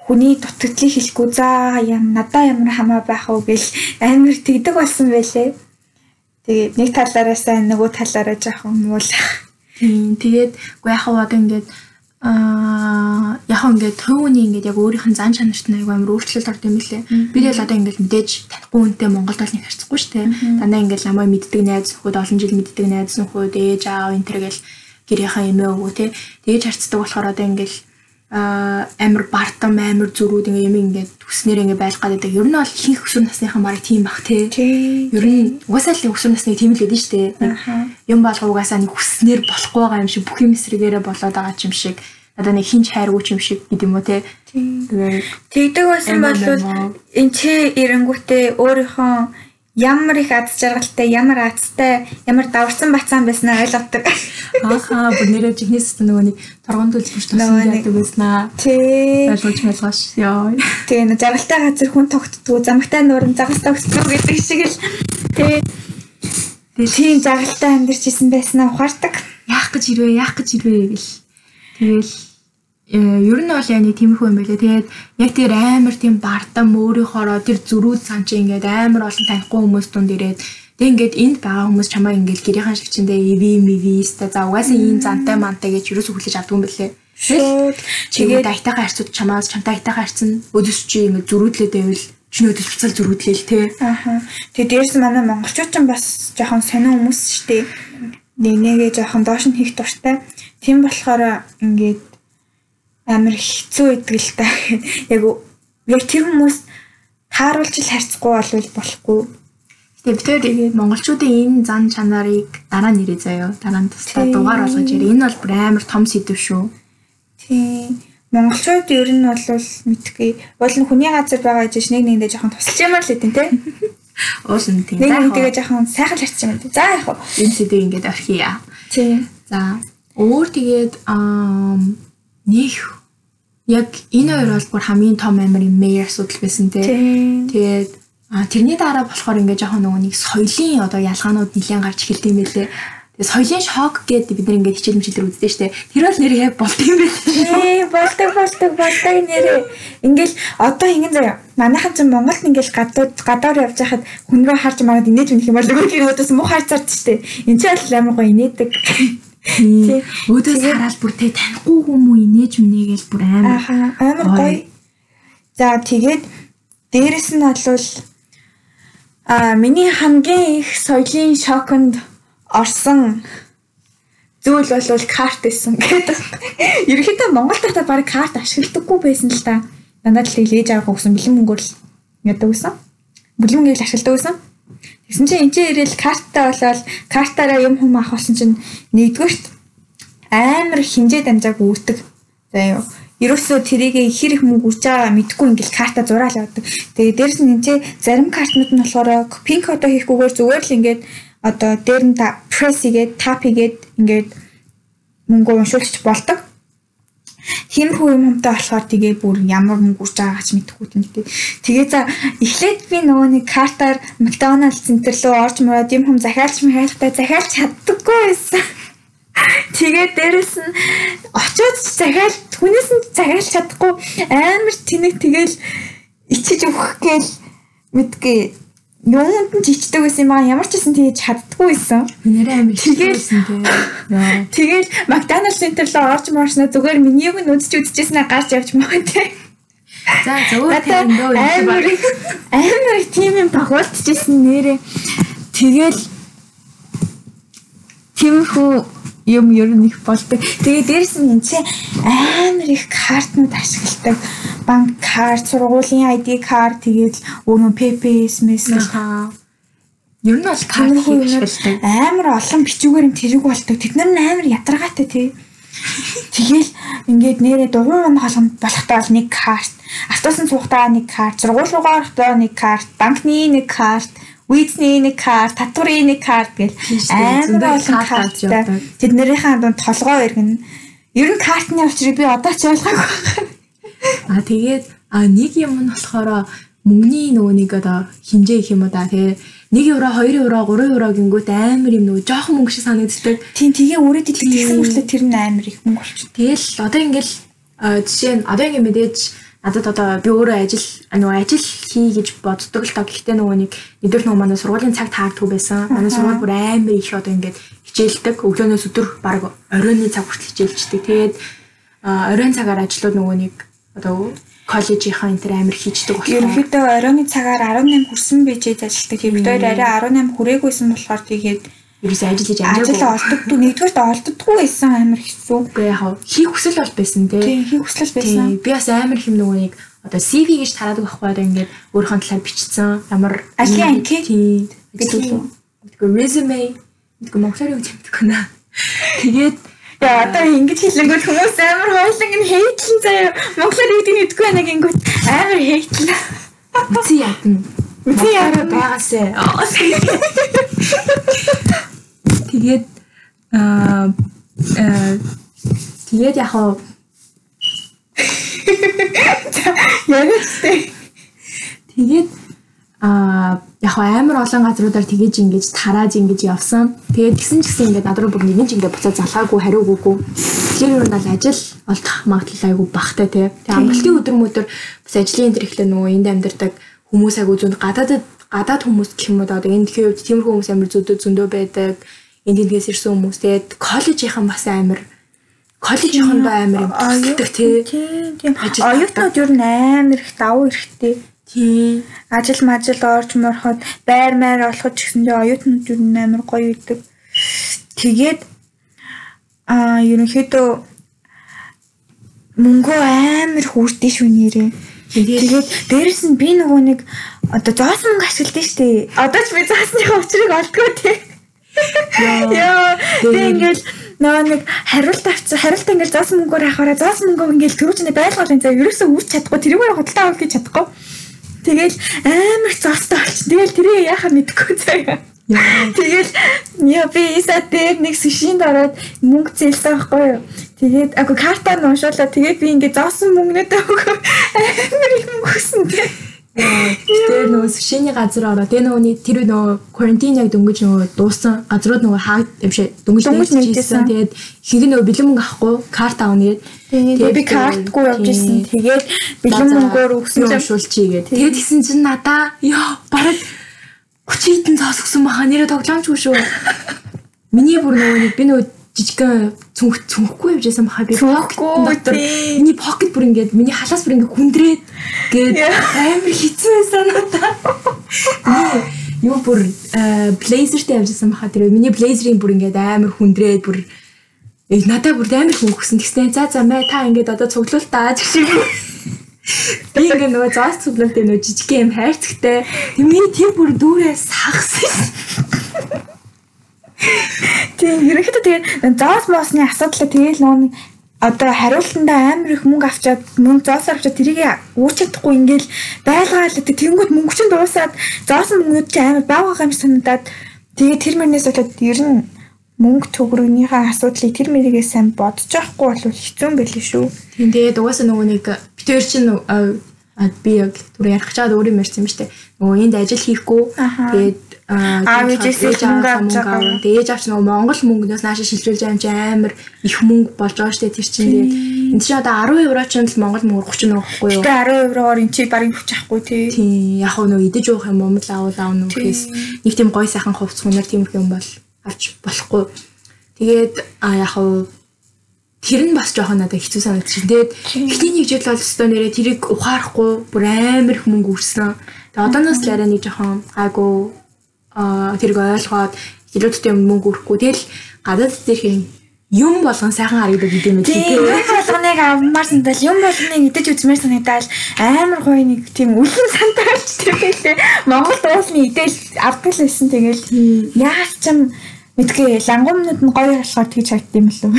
хүний дутагдлыг хэлэхгүй за ям надаа ямар хамаа байх уу гэл амар тэгдэг болсон байлээ. Тэгээд нэг талаараа сайн нөгөө талаараа жоохон муулах. тийм тэгээд үгүй яг хаа одоо ингээд аа яг ингээд төвөний ингээд яг өөрийнх нь зан чанарт айгүй амар өөрчлөлт орд юм лээ. Би тэгэл одоо ингээд мэдээж танихгүй хүнтэй Монголд бол нэг харьцахгүй шүү дээ. Дандаа ингээд намайг мэддэг найз нөхөд олон жил мэддэг найз нөхөд ээж аав энэ төр гэл гэрийнхаа эмээ өвөө те. Тэгэж харьцдаг болохоор одоо ингээд амар бартам амар зүрүүд ингээ юм ингээд төснөр ингээ байх гадаг. Ер нь бол ихэнх өсвөр насныхан бараг тийм бах те. Ер нь угаасаа л өсвөр насны тийм л байдаг шүү дээ. Юм болго угаасаа нэг хүснээр болохгүй байгаа юм шиг бүх юм эсрэгээрээ болоод байгаа юм шиг. Надаа нэг хинч хайргүй юм шиг гэдэг юм уу те. Тэгээд Тэгдэг байсан бол энэ чи эренгүүтээ өөрийнхөө ямар их аз жаргалтай, ямар азтай, ямар даварсан бацаан байснаа ойлгодог. ааха бүр нэрээ чихнээс нөгөө нэг торгон Нөгөө тосон нэг- гэдэг байснаа. Тий. Ойлгож мэлгаш. Яа. Тэгээ нэг жаргалтай газар хүн тогтдгоо, замагтай нуурын загас тогтдгоо гэдэг шиг л тий. Тийм жаргалтай амьдарч исэн байснаа ухаардаг. Яах гэж ирвэ, яах гэж ирвэ гэл. Тэгэл ер нь бол яг нэг тиймэрхүү юм байлээ. Тэгээд яг тэр амар тийм бардам өөрийнхоороо тэр зөрүүд сан чи ингээд амар олон танихгүй хүмүүс дунд ирээд тэг ингээд энд байгаа хүмүүс чамаа ингээд гэрийнхэн шиг чиндээ эви мивиста за угаасаа ийм зантай мантай гэж юусоо хүлээж авдаг юм бэлээ. Тэгээд айтайхан харьцууд чамаас чамтай айтайхан харьцсан өдөс чи ингээд зөрүүдлээд байвал чиний өдөс буцаал зөрүүдлээл те. Аха. Тэгээ дээрс манай монголчууд ч бас жоохон сонир хүмүүс шүү дээ. Нэг нэгээ жоохон доош нь хийх дуртай. Тийм болохоор ингээд амар хэцүү идэг л та. Яг яг тэр хүмүүс тааруулж л харьцахгүй болвол болохгүй. Хоёр тэгээд монголчуудын энэ зан чанарыг дараа нэрээ заяа. Дараа нь тусдаа Тийм. дугаар болгож ярив. Энэ бол бүр амар том сэдв шүү. Тийм. Монголчууд ер нь бол мэдгүй. Бол нь хүний газар байгаа гэж нэг нэгэндээ жоохон тусалж юмар л хэдин те. Уусан тийм. Нэг нэгнтэйгээ жоохон сайхан л харчих юм. За яг хөө. энэ сэдвийг ингээд орхиё. Тийм. За өөр тэгээд аа нэг яг энэ хоёр бол бүр хамгийн том амар юм мэй асуудал байсан те. Тийм. Тэгээд а тэрний дараа болохоор ингээд жоохон нөгөө нэг соёлын одоо ялгаанууд нэлээд гарч эхэлдэг юм байлээ. Тэгээд соёлын шок гэдэг бид нар ингээд хичээл мчилэр үздэг штэ. Тэр бол нэр яг болт юм байна. Ээ болдог болдог болдог нэрээ. Ингээл одоо ингэн заяа. Манайхан ч Монголд ингээл гадууд гадаар явж байхад хүн рүү харж мараад инээж үнэх юм бол нөгөө өдөөс муу харж зарч штэ. Энд ч аль амар гоё инээдэг. Өөдөөс хараад бүр тэ танихгүй хүмүүс инээж үнэгээл бүр амар. Амар Гоё. За тэгээд дээрэс нь болвол а миний хамгийн их соёлын шоконд орсон зүйл бол карт байсан гэдэг. Ерөнхийдөө Монгол дахтаа баг карт ашигладаггүй байсан л та. Дандаа л ээж авах гэсэн бэлэн мөнгөөр л яадаг байсан. Бэлэн мөнгөөр ашигладаг байсан. Тэгсэн чинь энэ чинь ирээл картаа болоод картаараа юм хүм авах болсон чинь нэгдүгürt амар хинжээ дамжааг үүдэг. За юу. Ерөөсөө тэрийг хэр их мөнгө үрж байгаа мэдгүй ингээл карта зураал явдаг. Тэгээ дээрэс нь энэ зарим картнууд нь болохоор пин кодо хийхгүйгээр зүгээр л ингээд одоо дээр нь пресс хийгээд тап хийгээд ингээд мөнгө уншуулчих болдог. Тиймэрхүү юм юмтай болохоор тэгээ бүр ямар мөнгө үрж байгаач мэдэхгүй тийм дээ. Тэгээ за эхлээд би нөгөө нэг картаар McDonald's центр рүү орж мураад юм хүм захиалж махайлахтай захиалж чаддаггүй байсан. Тэгээд дээрэс нь очиод захиал хүнээс нь захиалж чадахгүй амар тэнэг тэгэл ичиж өгөх гээл мэдгүй юунд нь ч ичдэг байсан юм аа ямар ч гэсэн тэгэж чаддаггүй байсан. Нэрээ хэлсэн те. Яа. Тэгэл McDonald's центр рүү орж морсноо зүгээр менюг нь үзэж үзчихсэн гарч явж байгаа те. За Надаа тэрэндөө амар их тийм юм тохиолдчихсэн нэрээ. Тэгэл тиймэрхүү юм ер нь их болдог. Тэгээ дээрэс нь энэ чинь амар их картнууд ашигладаг. Банк карт, сургуулийн ID карт, тэгээд өөрөө мэс Аха. Ер нь бол карт ашигладаг. амар олон бичүүгээр нь тэрэг болдог. Тэд нар нь амар ядаргаатай тий. Тэгэл ингээд нэрээ дугуй манд болгонд болохтой бол нэг карт, автобусын суугтаа нэг карт, сургууль руугаа орохдоо нэг карт, банкны нэг карт, визний нэг карт, татврын нэг карт гэл амар олон карт явдаг. Тэднэрийнхээ дунд толгоо иргэн. Ер нь картны учрыг би одоо ч ойлгоогүй. А тэгээд нэг юм нь болохоор мөнгөний нөгөө нэг одоо хинжээ гэх юм уу да тэгээ 1 евро 2 евро 3 евро гингүүт амар юм нөгөө жоохон мөнгө шиг санагддаг. Тийм тэгээ өөрөө дэлгэх гэсэн мөртлөө тэр нь амар их мөнгө болчих. Тэгэл одоо ингээл жишээ нь одоо ингэ мэдээж надад одоо би өөрөө ажил нөгөө ажил хий гэж боддог л тоо гэхдээ нөгөө нэг өдөр нөгөө манай сургуулийн цаг таагдгүй байсан. Манай сургууль бүр амар их одоо ингээд хичээлдэг. Өглөөнөөс өдөр баг оройны цаг хүртэл хичээлждэг. Тэгээд оройн цагаар ажлууд нөгөө нэг одоо коллежийнхаа энэ төр амар хийждэг болохоор Ерөнхийдөө оройны цагаар 18 хүрсэн бижээд ажилладаг. Хоёр арай 18 хүрээгүйсэн болохоор тэгээд ерөөсөө ажил хийж ажил амжаагүй. олддоггүй нэгдүгээр олддоггүй байсан амар хэцүү. Үгүй яг хав хийх хүсэл бол байсан тий. Тийм хийх хүсэл байсан. Би бас амар хэм нөгөө нэг одоо CV гэж тараадаг байхгүй одоо ингээд өөрийнхөө талаар бичсэн ямар Ажлын анкет гэдэг үү? Resume мэдгүй монголоор юу гэж мэдгүй наа. Тэгээд Яа одоо ингэж хэлэнгүүт хүмүүс амар хойлон нь хейтлэн заяа. Монголоор юу гэдгийг мэдгүй байна гингүүт амар хейтлэн. үгүй ядна. Үгүй яа. байгаасаа. Тэгээд аа тэгээд яг хав Яг үстэй. Тэгээд аа яг хаа амар олон газруудаар тэгэж ингэж тарааж ингэж явсан. Тэгээд гисэн ч гэсэн ингээд над руу бүр нэгэн ч ингээд буцаа залгаагүй хариугүйгүй. Тэгэхээр юу надад ажил олдох магадлал айгүй багтай тий. Тэгээд амралтын өдөр мөдөр бас ажлын энэ ихлэ нөгөө энд амьдардаг хүмүүс айгүй зөнд гадаадад гадаад хүмүүс гэх юм уу одоо энэ дэлхийн үед тиймэрхүү хүмүүс амар зөндөө зөндөө байдаг. Энд тэндгээс ирсэн хүмүүс тэгээд коллежийнхан бас амар коллежийнхондоо амар юм тусдаг тий. Тийм Оюутнууд ер нь амар их давуу эрэхтэй. Тийм. Ажил мажил орж мороход байр маяр олоход ч гэсэндээ оюутнууд ер нь амар гоё үйдэг. Тэгээд аа ерөнхийдөө мөнгөө амар хүрдээ шүү нэрээ. Тэгээд дээрэс нь би нөгөө нэг одоо зоос мөнгө ашигладаг шүү дээ. Одоо ч би зоосныхаа учрыг олдгоо тий. Яа. Тэгээд ингээл нөгөө нэг хариулт авчих хариулт ингээл зоос мөнгөөр авахаараа зоос мөнгөө ингээл төрүүчний байлгуулын заа ерөөсөө үүч чадахгүй тэрүүгээр худалдаа авах гэж чадахгүй. Тэгэл амар зоостой болчих. Тэгэл тэрийг яхаа мэдэхгүй заяа. Тэгэл яа би isa дээр нэг сушинд ороод мөнгө зээлсэн байхгүй юу. Тэгээд агүй карта нь уншуулаа. Тэгээд би ингээд зоосон мөнгнөдөө амар мөнгө өгсөн тийм. Тэр нөгөө сүшээний газар ороо. Тэгээ нөгөөний тэр нөгөө карантин яг дөнгөж нөгөө дууссан газрууд нөгөө хаа юм шиг дөнгөж нэгжсэн. Тэгээд хийг нөгөө бэлэн мөнгө авахгүй карт авна гээд. Тэгээд би картгүй явж ирсэн. Тэгээд бэлэн мөнгөөр өгсөн чинь уншуулчий гээд. Тэгээд гисэн чинь надаа ёо бараг 30 хэдэн цаас өгсөн баха нэрээ тоглоомчгүй шүү. Миний бүр нөгөө би нөгөө жижигхэн цүнх цүнхгүй явж байсан баха би тий. миний покет бүр ингээд миний халаас бүр ингээд хүндрээд гээд амар хэцүү байсан надаа. Юу бүр блейзертэй явж байсан баха тэр миний блейзерийн бүр ингээд амар хүндрээд бүр э, надад бүр амар хүн өгсөн. Тэгснэ за за мэ та ингээд одоо цуглуул таа гэх шиг. Би ингээд нөгөө зоос цуглуултай нөгөө жижиг юм хайрцагтай. Миний тийм бүр дүүрээ сагсан. Тийм ерөнхийдөө тэгээд зоос моосны асуудал тэгээл нөө одоо хариултандаа амар их мөнгө авчаад мөнгө зоосоор авчаад тэрийг үүч чадахгүй ингээл байлгаал гэдэг тэнгууд мөнгө чинь дуусаад зоосон мөнгөд чинь амар бага юм шиг санагдаад тэгээд тэр мөрнөөс болоод ер нь мөнгө төгрөгнийхээ асуудлыг тэр мэрийгээ сайн бодож авахгүй бол хэцүү юм байл шүү. Тийм тэгээд угаасаа нөгөө нэг битэр чинь би яг түр ярих чаад өөр юм ярьсан юм штэ. Нөгөө энд ажил хийхгүй. Тэгээд Аав ээжээс мөнгө авч. Тэгээд ээж авч нөгөө Монгол мөнгнөөс наашаа шилжүүлж байгаа юм чи амар их мөнгө болж байгаа штэ тэр чинь тэгээд энэ чинь одоо 10 евро ч л Монгол мөнгө 30 нөгөө байхгүй юу? Гэтэ 10 евроор эн чи барин хүч авахгүй тий. Яг нөгөө идэж уух юм уу аавал аавна үхээс нэг тийм гой сайхан хувцс хүнээр тиймэрхүү юм бол авч болохгүй. Тэгээд а яг хав тэр нь бас жоохон надад хэцүү санагдчих. Тэгээд эхний нэг жил бол өстой нэрээ тэрийг ухаарахгүй бүр амар их мөнгө өрсөн. Тэгээд одооноос л арай нэг жоохон гайгүй тэрийг ойлгоод хилүүдтэй мөнгө өрөхгүй. Тэгэл гадаад дээрх юм болгон сайхан харагддаг гэдэг юм Тийм, яг болгоныг авмаар сандал юм болгоныг идэж үзмээр санагдал амар гоё нэг тийм үлэн сандалч тийм байлээ. Монгол уулын идэл авдаг л байсан тэгэл яаж ч юм мэдгүй лангуумнууд нь гоё болохоор тэгж хайтд юм л үү.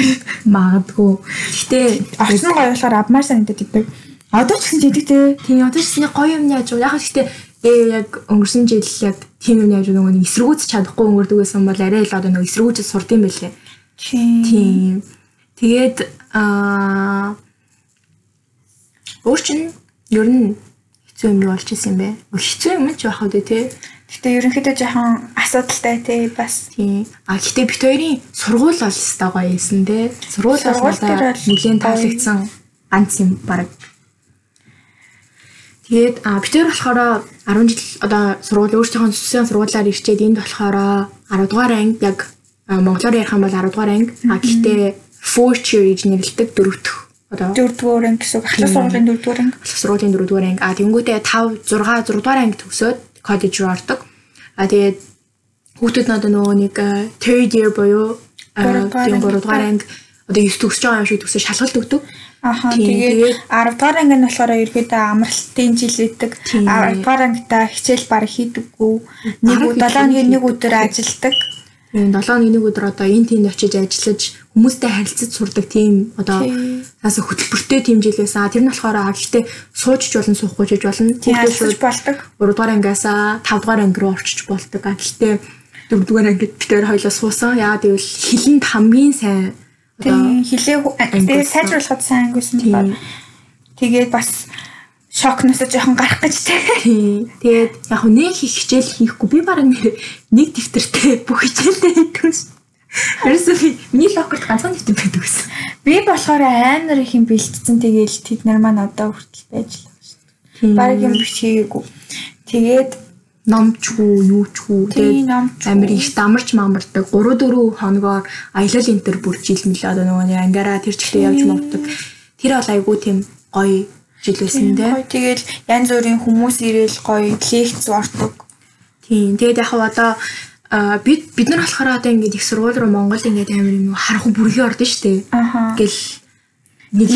Магадгүй. Гэтэ Орчин гоё болохоор авмаар санагдаад идэг. Одоо ч гэсэн тэгдэг. Тийм одоо ч нэг гоё юм яаж яг гэхдээ ээ яг өнгөрсөн жил яг тийм юм яаж нөгөө нэг эсэргүүцэж чадахгүй өнгөрдөг байсан бол арай л одоо нөгөө эсэргүүцэж сурд юм байлээ. Тийм. Тэгээд аа өөр чинь ер нь хэцүү юм болж исэн юм бэ? Хэцүү юм ч байх үү те. Гэтэ ерөнхийдөө жоохон асуудалтай те бас. Тийм. А гэтээ бит хоёрын сургууль бол өстой гоё юмсэн те. Сургууль бол гоё. таалагдсан ганц юм баг. Тэгээд а бит хоёр болохоор 10 жил одоо сургууль өөрсдийнхөө төслийн сургуулиар ирчээд энд болохоор 10 дугаар анги яг монголоор ярих юм бол 10 дугаар анги. А гэхдээ fourth year гэж нэрлэдэг дөрөвдөх одоо Дөрөвдүгээр анги гэсэн. Ахлах сургуулийн дөрөвдүгээр анги. Ахлах сургуулийн 4 дугаар анги. А тэнгуүтээ 5 6 6 дугаар анги төгсөөд коллеж руу ордог. А тэгээд хүүхдүүд одоо нөгөө нэг third year буюу э, Гурав дугаар тийм анги. 3 дугаар анги одоо 9 төгсөж байгаа юм шиг төгсөж шалгалт өгдөг. Аха тэгээд тэгээд- 10 дугаар анги нь болохоор ерөөдөө амралтын жил өгдөг. Тийм. 10 дугаар ангитаа хичээл баг хийдэггүй. Нэг Бараг удаа хичээл нэг нэг хийдэггүй. өдөр ажилдаг. Тийм 7 өдрийн нэг өдөр одоо энэ тэнд очиж ажиллаж хүмүүстэй харилцаж сурдаг тийм одоо цааса хөтөлбөртэй тийм жил байсан. Тэр нь болохоор а гэхдээ суужж болно суухгүй ч болно. Шууд болдог. 3 дугаар ангиасаа 5 дугаар анги руу орчиж болдог. А гэхдээ 4 дугаар ангид хоёр хоёлоо суусан. Яагаад гэвэл хилэнд хамгийн сайн Тийм хилээ ангиусан. сайжруулахад сайн Тийм. байна. Тэгээд бас шокноос жоохон гарах гэж. Тийм. Тэгээд яг нэг хийх хичээл хийхгүй би бараг нэр- нэг дэвтэртэй бүх хичээлдээ хийдэг ус. Ерөөсөө би миний локерт ганцхан дэвтэр байдаг гэсэн. Би болохоор амар их юм бэлтцэн тэгээл тэд нар маань одоо хүртэл байж л байгаа. Тийм. Бараг юм бичээгүй. Тэгээд номчгүй юучгүй номчгүй. амар их дамарч мамардаг 3 4 хоногоор аялал энтер бүр жил мэлээ одоо нөгөө ангаараа тэр чигтээ явж мовдөг тэр бол айгүй тийм гоё жил байсан те тэгэл янз бүрийн хүмүүс ирээл гоё лекц ордог. тийм тэгээд яг одоо бид бид нар болохоор одоо ингээд их сургууль руу Монгол ингээд амар юм харах бүрхий ордон штэ Аха. гэл нэг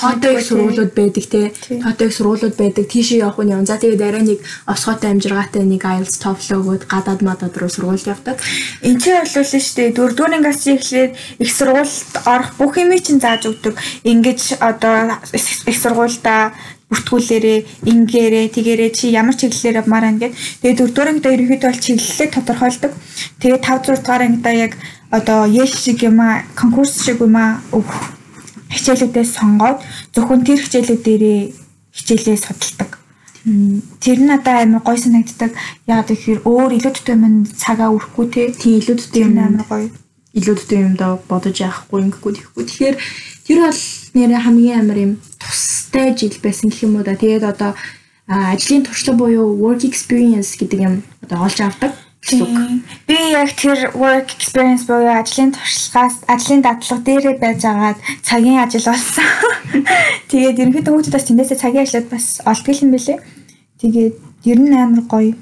тоотой их сургуулиуд байдаг те. Тоотой их сургуулиуд байдаг. Тийшээ явах нь юм. За тэгээд арай нэг осгоотой амжиргаатай нэг IELTS TOEFL өгөөд гадаад мадад руу сургуульд явдаг. Энд чинь болов л шүү дээ. Дөрөвдүгээр ангиас эхлээд их сургуульд орох бүх юм чинь зааж өгдөг. Ингэж одоо их сургуульдаа бүртгүүлээрээ, ингээрээ, тэгээрээ чи ямар чиглэлээр авмаар байна гэд. Тэгээд дөрөвдүгээр ангидаа ерөнхийдөө бол чиглэлээ тодорхойлдог. Тэгээд 5 6 дугаар ангидаа яг одоо ял шиг юм аа, конкурс шиг юм аа өгөх хичээлүүдээс сонгоод зөвхөн тэр хичээлүүдээрээ хичээлээ судалдаг. Тэр нь надад амар гой санагддаг. Яг тэгэхээр өөр илүү төтөө минь цагаа өрөхгүй те. Тийм илүү төдөө Тэр юм амар гоё. илүү төдөө юм даа бодож яахгүй ингэхгүй тэгэхгүй. Тэгэхээр тэр бол нэрээ хамгийн амар юм тустай жил байсан гэх юм уу да. Тэгээд одоо ажлын туршлага буюу work experience гэдэг юм одоо олж авдаг. Гэсэн. Би яг тэр work experience буюу ажлын туршлагаас ажлын дадлага дээрээ байж агаад цагийн ажил болсон. Тэгээд ерөнхийдөө хүүхдүүд бас тэндээсээ цагийн ажлууд бас олдгол юм бэлээ. Тэгээд ер нь амар гоё.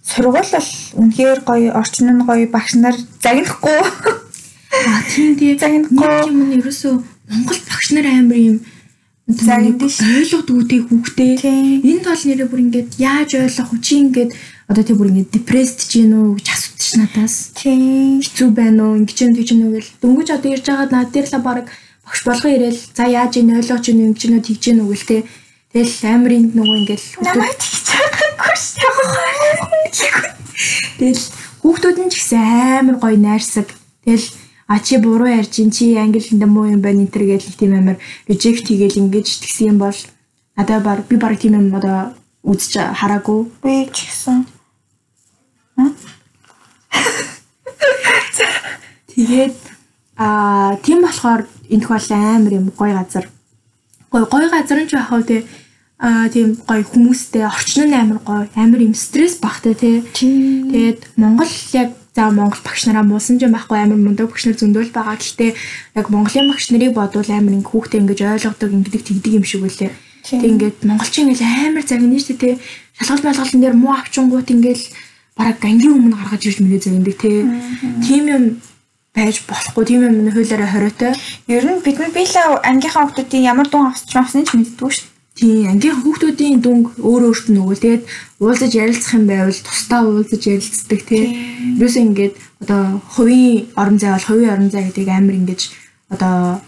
Сургууль бол үнэхээр гоё, орчин нь гоё, багш нар загнахгүй. А тийм тий Загнахгүй. юм нь ерөөсөө Монгол багш нар амар юм Загнадаг ш. ойлгодгүйтэй хүүхдээ Тийм. энэ тол нэрээ бүр ингээд яаж ойлгох вэ чи ингээд одоо тий бүр ингээд депрессд ч гин үү гэж асуудчих ш надаас Тийм. хэцүү байна уу ингэж юм гэж юм гэл дөнгөж одоо ирж байгаа над дээр л баг багш болгон ирээл за яаж ийн ойлгооч юм ингэж нөө тэгж гин үү гэл те тэгэл амар энд нөгөө ингээл Намайг тэгж чадахгүй шүү. тэгэл хүүхдүүд нь ч гэсэн амар гоё найрсаг тэгэл а чи буруу ярьж ин чи англи хэлэндээ муу юм байна энэ төр гэл тийм амар режект хийгээл ингэж тэгсэн юм бол надад баг би баг тийм юм одоо үзэж хараагүй Би ч гэсэн. Тэгээд аа тийм болохоор энэ бол амар юм гоё газар. Гоё гоё газар нь ч яг хав тий аа тийм гоё хүмүүстэй орчин нь амар гоё. Амар юм стресс багтай тий. Тэгээд Монгол яг за Монгол багш нараа муусан ч юм байхгүй амар мундаг багш нар зөндөл байгаа. Гэхдээ яг Монголын багш нарыг бодвол амар ингээ хүүхдээ ингэж ойлгодог ингэдэг тэгдэг юм шиг үлээ. Тэг ингээд монголчин ингээл амар загнаа дээ тий. Шалгалт малгалтын дээр муу авчингууд ингээл бараг гангийн өмнө гаргаж ирж мэдээ загнадаг тий. Тийм юм байж болохгүй тийм юм хуулиараа хориотой. Ер нь бид нар биелээ ангийнхаа хүмүүсийн ямар дуун авч авсныг ч мэддэггүй шүү. Тийм ангийн хүүхдүүдийн дүнг өөр өөрт нь нөгөө тэгээд уулзаж ярилцах юм байвал тусдаа уулзаж ярилцдаг тий. Юусе ингээд одоо хувийн орон зай бол хувийн орон зай гэдэг амар ингэж одоо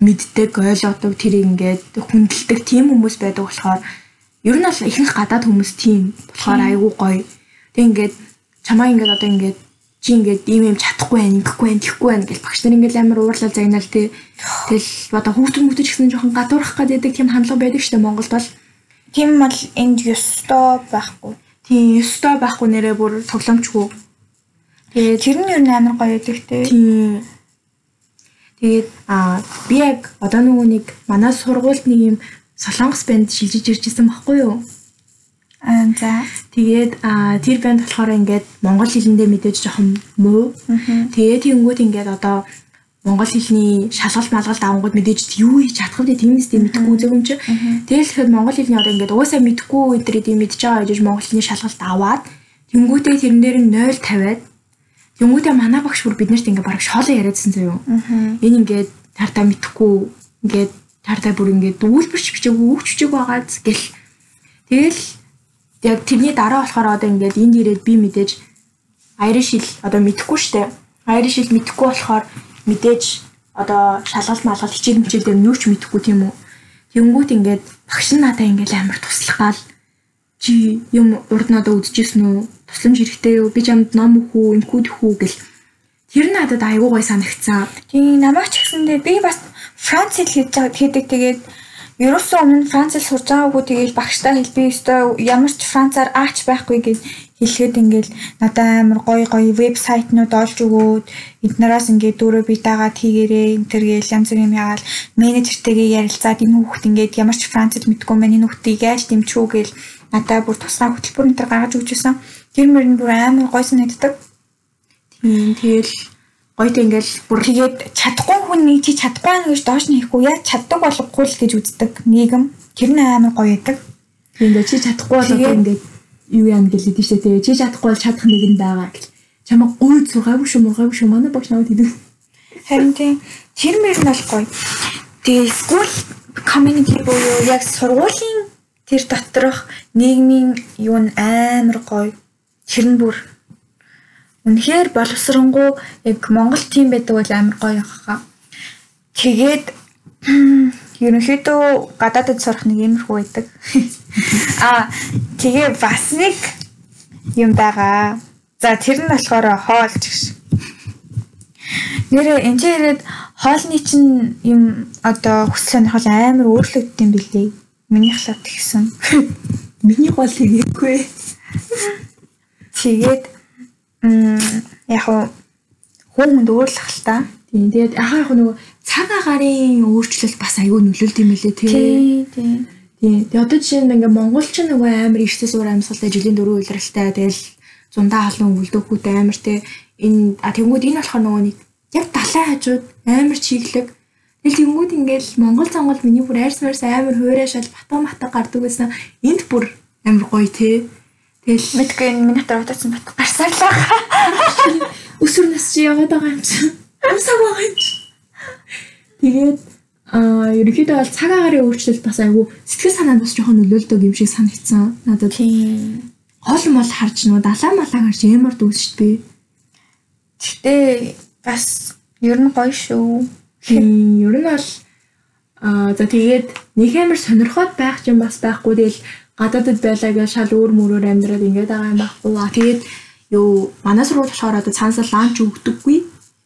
мэддэг, ойлгодог, тэрийг ингээд хүндэлдэг тийм хүмүүс байдаг болохоор ер нь бол ихэнх гадаад хүмүүс тийм болохоор айгүй гоё. Тэг ингээд чамаа ингээд одоо ингээд чи ингээд ийм юм чадахгүй байх, ингэхгүй байх, тэхгүй байх гэж багш нар ингээд амар уурлал загнаал тий. Тэгэл одоо хүүхдүүд мөтөж гэсэн жоохон гадуурах гэдэг тийм хандлага байдаг шүү дээ Монголд бол. Тийм бол энд ёстой байхгүй. Тийм ёстой байхгүй нэрээ бүр тоглоомчгүй. Тэгээд Тэр нь ер нь амар гоё байдаг те. тийм Тэгээд аа би яг одоо нөгөө нэг манай сургуульд нэг юм солонгос банд шилжиж ирж исэн баггүй юу? За. Тэгээд аа тэр банд болохоор ингээд монгол хэлэндээ мэдээж жоохон муу. Тэгээд тэгэнгүүт ингээд одоо монгол хэлний шалгалт малгалт авангууд мэдээж юу хийж чадах вэ тиймээс тийм мэдэхгүй зөв юм чи. Тэгэл ихэд монгол хэлний одоо ингээд угаасаа мэдэхгүй өдрөө тийм мэдж байгаа гэж монгол хэлний шалгалт аваад тэнгүүтээ тэрэн дээр нь 0 тавиад Тэнгүүтээ манай багш бүр биднэрт ингээ бараг шоолоо яриадсан заяо. Энэ ингээд тартаа мэдхгүй ингээд тартаа бүр ингээд дүүлбэрч бичээгүй өгч бичээгүй байгаад гэл. Тэгэл яг тэрний дараа болохоор одоо ингээд энд ирээд би мэдээж аяр шил одоо мэдхгүй штэ. Аяр шил мэдхгүй болохоор мэдээж одоо шалгалт малгалт хичээл мичээл дээр юу ч мэдхгүй тийм үү. Тэнгүүт ингээд багш надаа ингээд амар туслах гал чи юм урд надаа үдчихсэн үү? Тусламж хэрэгтэй юу? Би чамд ном өгөх үү, инкүүд өгөх үү гэл. Тэр надад айгүй гой санагцсан. Тийм намайг ч гэсэндээ би бас Франц хэл хийж байгаа хийдэг тэгээд ерөөсөө өмнө Франц хэл сурж байгаагүй тэгээд багштай хэл би өстой ямар ч Францаар аач байхгүй гэж хэлэхэд ингээл надад амар гоё гоё вебсайтнууд олж өгөөд эднээс ингээд дөрөв бие дагаад хийгэрээ энэ төр гээл янз бүр юм яагаад менежертэйгээ ярилцаад энэ хүүхд ингээд ямар ч Францд мэдгүй маань энэ хүүхдийг яаж дэмжих үү гээл надад бүр тусгай хөтөлбөр энэ төр гаргаж өгч байсан. Тэр мөрөнд бүр амар гоё санагддаг. Тийм тэгэл гойд ингээл бүр Тэгээд чадахгүй хүн нэг чи чадахгүй байна гэж доош нь хийхгүй яа чаддаг болохгүй л гэж үздэг нийгэм. Тэр нь амар гоё байдаг. ингээд чи чадахгүй бол одоо Тэгээд- ингээд юу яа гэж хэлдэг штэ тэгээ чи чадахгүй бол чадах нэг нь байгаа гэл. Чамаа гойд сургаагүй шүү мургаагүй шүү манай багш наваад идэв. Харин тийм тэр мөр нь бол гоё. Тэгээ school community буюу яг сургуулийн тэр доторх нийгмийн юу нь амар гоё. Тэр нь бүр үнэхээр боловсронгуй яг Монгол тийм байдаг бол амар гоё хаа. Тэгээд ерөнхийдөө гадаадд сурах нэг иймэрхүү байдаг. Аа тэгээ бас нэг юм байгаа. За тэр нь болохоор хоолч гэж. Нэрээ энэ ирээд хоолны чинь юм одоо хүсэл сонирхол амар өөрчлөгддөг юм билий. Миний халаад тэгсэн. Миний гол хийгээгүй. Тэгээд яг хүн хүнд өөрлөх л та. Тийм. Тэгээд яхаа яг нөгөө цаг агарын өөрчлөлт бас аюу нөлөөлт юм лээ тий. Тий, тий. Тийм. Тэгээ одоо жишээ нь ингээ монголчин нөгөө амар ихтэй суур амьсгалтай жилийн дөрөв үйлрэлтэй тэгэл зундаа халуун үлдөөхүүтэй амар те энэ а тэнгууд энэ болохоор нөгөө нэг яг далайн хажууд амар чиглэг Тэгэл тэнгууд ингээл Монгол цонгол миний бүр арьс марс амар хуурай шал батга матга гардаг байсан. Энд бүр амар гоё те. Тэгэл Мэдгүй энэ миний дотор утсан бат гарсаар л байгаа. өсвөр нас чи яваад байгаа юм чинь. Амсаа байгаа юм чинь. Тэгээд аа ерөнхийдөө бол цаг агарын өөрчлөлт бас айгүй сэтгэл санаанд бас жоохон нөлөөлдөг юм шиг санагдсан. Надад Тийм. гол мол харж нөө далаа малаа гарч ямар дүүсчтэй. Гэтэ бас ер нь гоё шүү. Тийм ер нь бол аа за тэгээд нэг амар сонирхоод байх юм бас байхгүй тэгэл гадаадд байлаа гэж шал өөр мөрөөр амьдраад ингээд байгаа юм байхгүй. Аа тэгээд юу манай сургууль болохоор одоо цаанасаа ланч өгдөггүй.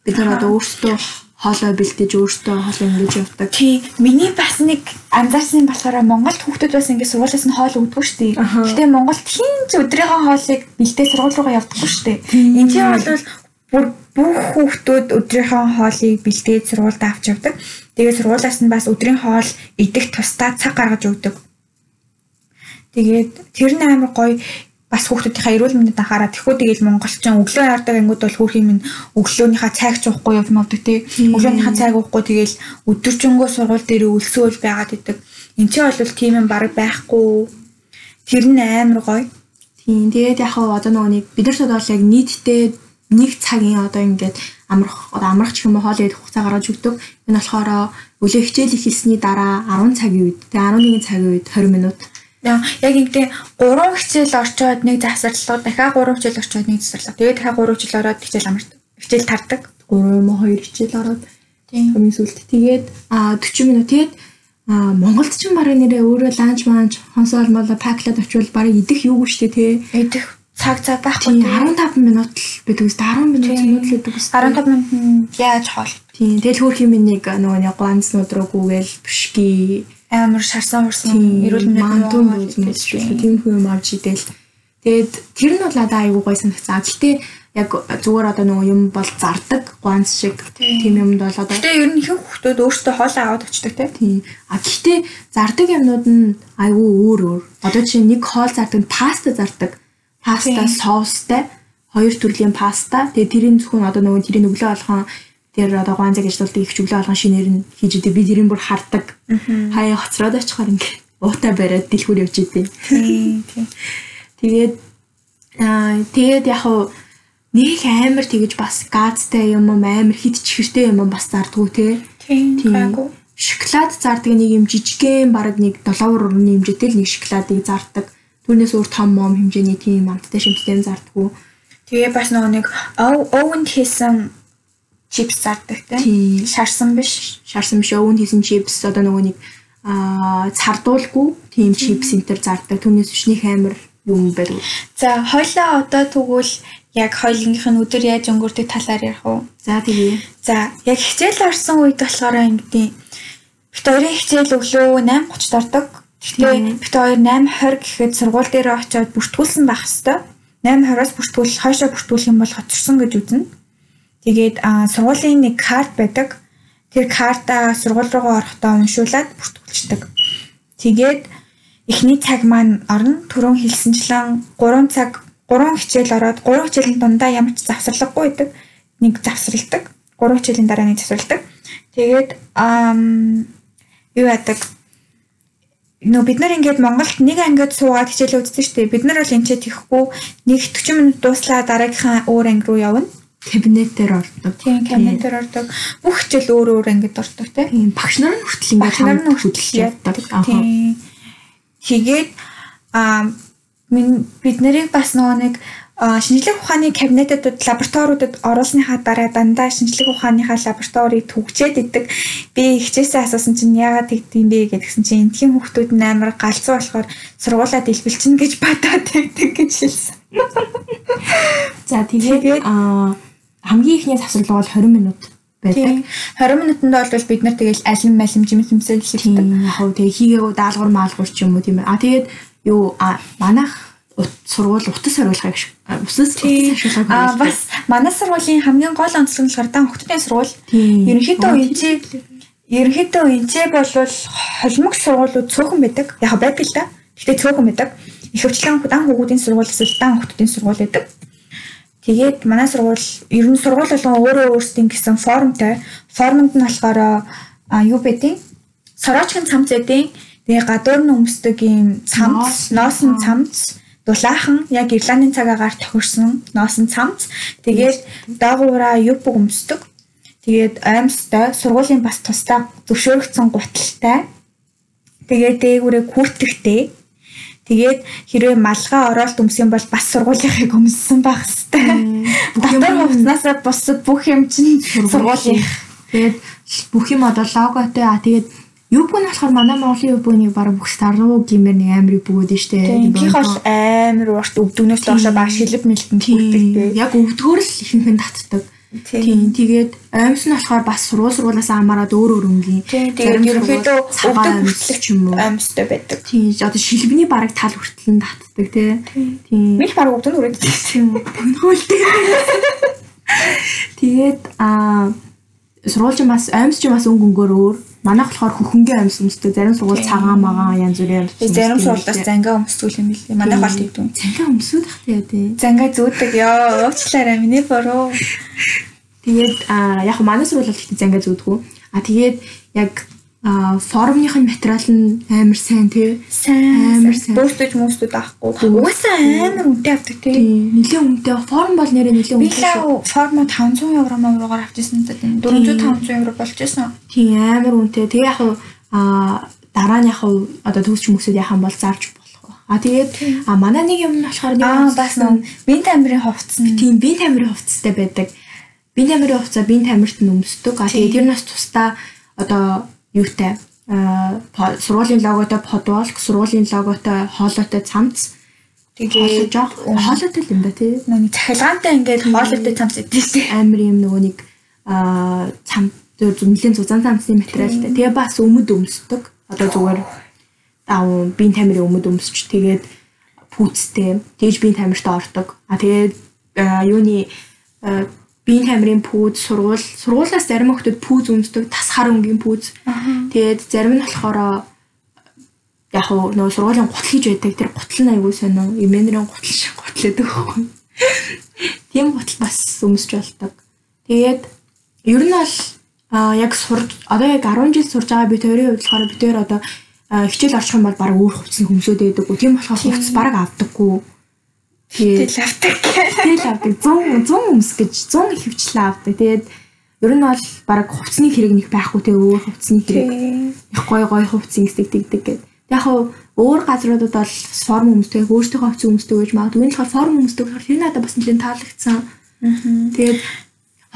Бид нар одоо өөрсдөө хоолой бэлтэж өөрсдөө хоолой ингэж явдаг. Тий, миний бас нэг анзаарсан болохоор Монголд хүүхдүүд бас ингэ сургуулиас нь хоол өгдөг шүү дээ. Гэтэ Монголд хин ч өдрийнхөө хоолыг бэлдээ сургууль руугаа явдаггүй шүү дээ. Энд чинь бол бүр бүх хүүхдүүд өдрийнхөө хоолыг бэлдээд сургуульд авч явдаг. Тэгээд сургуулиас нь бас өдрийн хоол идэх тусдаа цаг гаргаж өгдөг. Тэгээд тэр нь амар гоё. Бас хүүхдүүдийнхээ эрүүл мэндэд анхаараа тэхүү тэгэл монголчин өглөө яардаг ангууд бол хүүхийн минь өглөөнийхөө цайг цуухгүй явж мавдаг тий. Өглөөнийхөө цайг уухгүй тэгэл өдөржингөө сургууль дээр өлсөөл байгаад идэг. Энэ ч бол тийм юм баг байхгүй. Тэр нь амар гоё. Тийм тэгээд яг хаа одоо нөгөө нэг бид нар бол яг нийтдээ нэг цагийн одоо ингээд амрах одоо амрах ч юм уу хоол идэх хугацаа гаргаж өгдөг. Энэ болохоор өглөө хичээл эхэлсний дараа 10 цагийн үед тэгээ 11 цагийн үед 20 минут яг ингэдэ 3 хичээл орчоод нэг завсарлаа дахиад 3 хичээл орчоод нэг завсарлаа тэгээд дахиад 3 хичээл ороод хичээл амарт хичээл тардаг. 3 юм уу 2 хичээл ороод тийм. хамгийн сүүлд тэгээд а 40 минут. Тэгээд а Монголд ч барыг нэрээ өөрөө ланч манч хонсоол мола паклад очивол барыг идэх юугүй штэ тий. идэх. Цаг цаг байхгүй Тийм 15 минут л байдаг үст. 10 минут минут л байдаг үст. 15 минут яаж хоол? Тийм тэгэл хөөх юм нэг нөгөө нэг ганцнууд руу гүгээл бишки амар шарсан урсан эрүүл мэндийн бүзмэс шүү. тийм хүн юм авч идэл. Тэгээд тэр нь бол надад аюу гой санагцсан гэхдээ яг зүгээр одоо нөгөө юм бол зардаг ганц шиг тийм. юмд бол одоо Гэтэ ер нь их хүмүүс өөрсдөө хоолоо аваад очдог те. тийм. А гэхдээ зардаг юмнууд нь аюу өөр өөр. Одоо нь нэг хоол зардаг нь паста зардаг. Паста соустай хоёр төрлийн паста. Тэгээд тэрийн зөвхөн одоо нөгөө тэрийн өглөө болгон тэр одоо ганцыг ажилладаг их өглөө болгон шинээр нь хийж идэв би тэрийг бүр хардаг хаяа хоцроод очихоор ингээ уутай бариад дэлгүүр явж идэв. Тэгээд аа тэгээд яг хуу нэг амар тэгэж бас газтай юм юм амар хит чихэртэй юм бас зардггүй те. Тийм. Шоколад зардаг нэг юм жижигхэн бараг нэг 7 урны хэмжээтэй л нэг шоколадыг зардаг. Түүнээс өөр том мом хэмжээний тийм амттай шимттэй зардггүй. Тэгээ бас нөгөө нэг овнд хийсэн чипс зардаг. Тийм. Шарсан биш. Шарсан биш өвөнд хийсэн чипс одоо нөгөө нэг аа цардуулгүй тийм чипс энтер зардаг. Түүнээс нэг амар юм байдаг. За хойлоо одоо тэгвэл яг хойлонгийнх нь өдөр яаж өнгөрдөг талаар ярих уу? За тэгээ. За яг хичээл орсон үед болохоор ингэдیں۔ Бит хоёрын хичээл өглөө 8:30-д ордог. Гэхдээ бит хоёр 8:20 гэхэд сургууль дээр очиод бүртгүүлсэн байх хэвээр. 8:20-аас бүртгүүл хойшоо бүртгүүлэх юм бол хоцорсон гэж үзнэ. Тэгээд сургуулийн нэг карт байдаг. Тэр картаа сургууль руугаа орохдоо уншуулад бүртгүүлчихдэг. Тэгээд эхний цаг маань орно. Түрүүн хэлсэнчлэн 3 цаг 3 хичээл ороод 3 хичээлийн дундаа ямар ч завсарлаггүй байдаг. Нэг завсралдаг. 3 хичээлийн дараа нэг завсралдаг. Тэгээд ам юу яадаг нөө бид нар ингээд Монголд нэг ангид суугаад хичээлээ үздэг шүү дээ. Бид нар бол энэ ч тийхгүй нэг 40 минут дууслаа дараагийнхаа өөр анги руу явна. Кабинетээр ордог. Тийм кабинетээр ордог. Бүх хичээл өөр өөр ангид ордог тийм. Багш нар нь хүртэл Багш нар нь хүртэл яддаг. Тийм. Тэгээд аа бид нарыг бас нөгөө нэг шинжлэх ухааны кабинетуудад лабораториудад оруулсныхаа дараа дандаа шинжлэх ухааныхаа лабораторийг түгжээд идэг. Би хичээсээ асуусан чинь яагаад тэгдэм бэ гэдгсэн чинь энтхийн хүүхдүүд нь амар галзуу болохоор сургуулаа дэлбэлчин гэж бодоод тэгдэг гэж хэлсэн. За тэгээд аа хамгийн ихний завсрал бол 20 минут байдаг. Тийм. 20 минутанд бол бид нар тэгэл алим малим жимс юмсэл хэлдэг. Тийм яг тэгээ хийгээгүй даалгавар маалгавар ч юм уу тийм ээ. А тэгээд юу манайх сургууль утас хариулахыг усас утас ашиглахыг А бас манай сургуулийн хамгийн гол онцлог нь болохоор дан хүүхдийн сургууль. Ерөнхийдөө энэчээ ерөнхийдөө энэчээ болвол холимог сургуулиуд цөөхөн байдаг. Яг байдаг л да. Гэхдээ цөөхөн байдаг. Ихэвчлэн дан хүүхдийн сургууль эсвэл дан хүүхдийн сургууль байдаг. Тэгээд манай сургууль ер нь сургууль болгон өөрөө өөрсдийн гэсэн формтой. Формонд нь болохоор юу бэдیں۔ Сороочгийн цамц эдийн тэгээ гадуур нь өмсдөг ийм цамц, ноосон цамц, дулаахан яг Ирландийн цагаагаар тохирсон ноосон цамц. Тэгээд дагуура юу бүг өмсдөг. Тэгээд аимстай сургуулийн бас тусдаа зөвшөөрөгдсөн гуталтай. Тэгээд дээгүүрээ күртэгтэй Тэгээд хэрвээ малгай оролт өмсөх юм бол бас сургуулийнхыг өмссөн байх хэвээр. Дотор хувцаснаас бусад бүх юм чинь сургуулийн. Тэгээд бүх юм одоо логотой а тэгээд юбг нь болохоор манай Монголын юбгыг баг бүх старуу гимээр нэг амир бөгөөд нь штэ. Инхих бол амар урт өвдөгнөөс доошо баг шилб мэлтэн хүрдэг. Яг өвдгөр л ихэнх нь татдаг. Тийм. Тэгээд аймс нь болохоор бас сургууль сургуулаас хамаарат өөр өөр өнгийн. Тэгээд ерөнхийдөө өвдөг хүчлэг ч юм уу. аймстай байдаг. Тийм. Одоо шилбэний бараг тал хүртэл нь татдаг тий. Тийм. Мэл баг өвдөг нүрээд. Тийм. Төгнөөлтэй. Тэгээд аа сургууль ч бас аймс ч бас өнгө өнгөөр өөр. Манайх болохоор хөхөнгийн аймс өмсдөг. Зарим сургууль цагаан магаан янз бүрийн аймс. Зарим сургуулиас зангаа өмсгөл юм билээ. Манай гол тэгдүн. цангаа өмсөд ах тий. Зангаа зүүдэг ёо. Уучлаарай миний буруу. Тэгээд аа яг манай сургууль бол ихтэй зангаа зүүдгүү. А тэгээд яг аа форумных нь материал нь амар сайн тий. Сайн. Амар сайн. Бөөстөж мөстөд авахгүй. Угаасаа амар үнэтэй авдаг тий. Тийм. Нилээ үнэтэй форум бол нэрээ нилээ Би үнэтэй. шүү. лав форма 500 евро мөрөөр авчихсан гэдэг. 400 500 евро болж байсан. Тийм амар үнэтэй. Тэгээ яг аа дараа нь яг одоо төгсч мөсөд яхан бол зарж. А тэгээд а манай нэг юм нь болохоор нэг бас нөө бие тамирын хувцс нь тийм бие тамирын хувцастай байдаг. Бие тамирын хувцас бие тамирт нь өмсдөг. А тэгээд тэр нас тусдаа одоо юутай а сургуулийн логотой подволк, сургуулийн логотой хоолойтой цамц тэгээ жоох хоолойтой юм да тий. нэг цахилгаантай ингээд хоолойтой цамц идэв тий. амар юм нөгөө нэг аа цам зүмлийн зузаан цамцны материалтай. Тэгээ бас өмд өмсдөг. Одоо зүгээр аа биеийн тамирын өмд өмсч тэгээд пүүцтэй. Тэгж биеийн тамирт ордог. А тэгээд аа, юуны биеийн тамирын пүүз сургууль сургуулиас зарим хүмүүс пүүз өмсдөг. Тас хар өнгийн пүүз. Тэгээд зарим нь болохоор яг уу нөгөө сургуулийн гутал гэж байдаг. Тэр гутал нь аягүй сонио. Именрийн гутал шиг гутал гэдэг байхгүй. Тийм гутал бас өмсч болдог. Тэгээд ер нь бол а яг сурж одоо яг 10 жил сурж байгаа би тойрын хувьд болохоор би тэр одоо хичээл орчих юм бол баг өөр хувцас хөмсөд байдаг. Тийм болохоор хувцас баг авдаггүй. Тэгэл авдаг. тэгэл авдаг 100 100 өмс гэж 100 хөвчлээ авдаг. Тэгээд ер нь бол баг хувцсны хэрэг нэг байхгүй те өөр хувцсны хэрэг. их гой гой хувцс ингэдэг тэгдэг гэд. Яг хав өөр газруудад бол форм өмсдөг, өөрсдийнхөө хувцс өмсдөг гэж магадгүй. Энэ болохоор форм өмсдөг болохоор тэр надад бас нэлээд таалагдсан. Тэгээд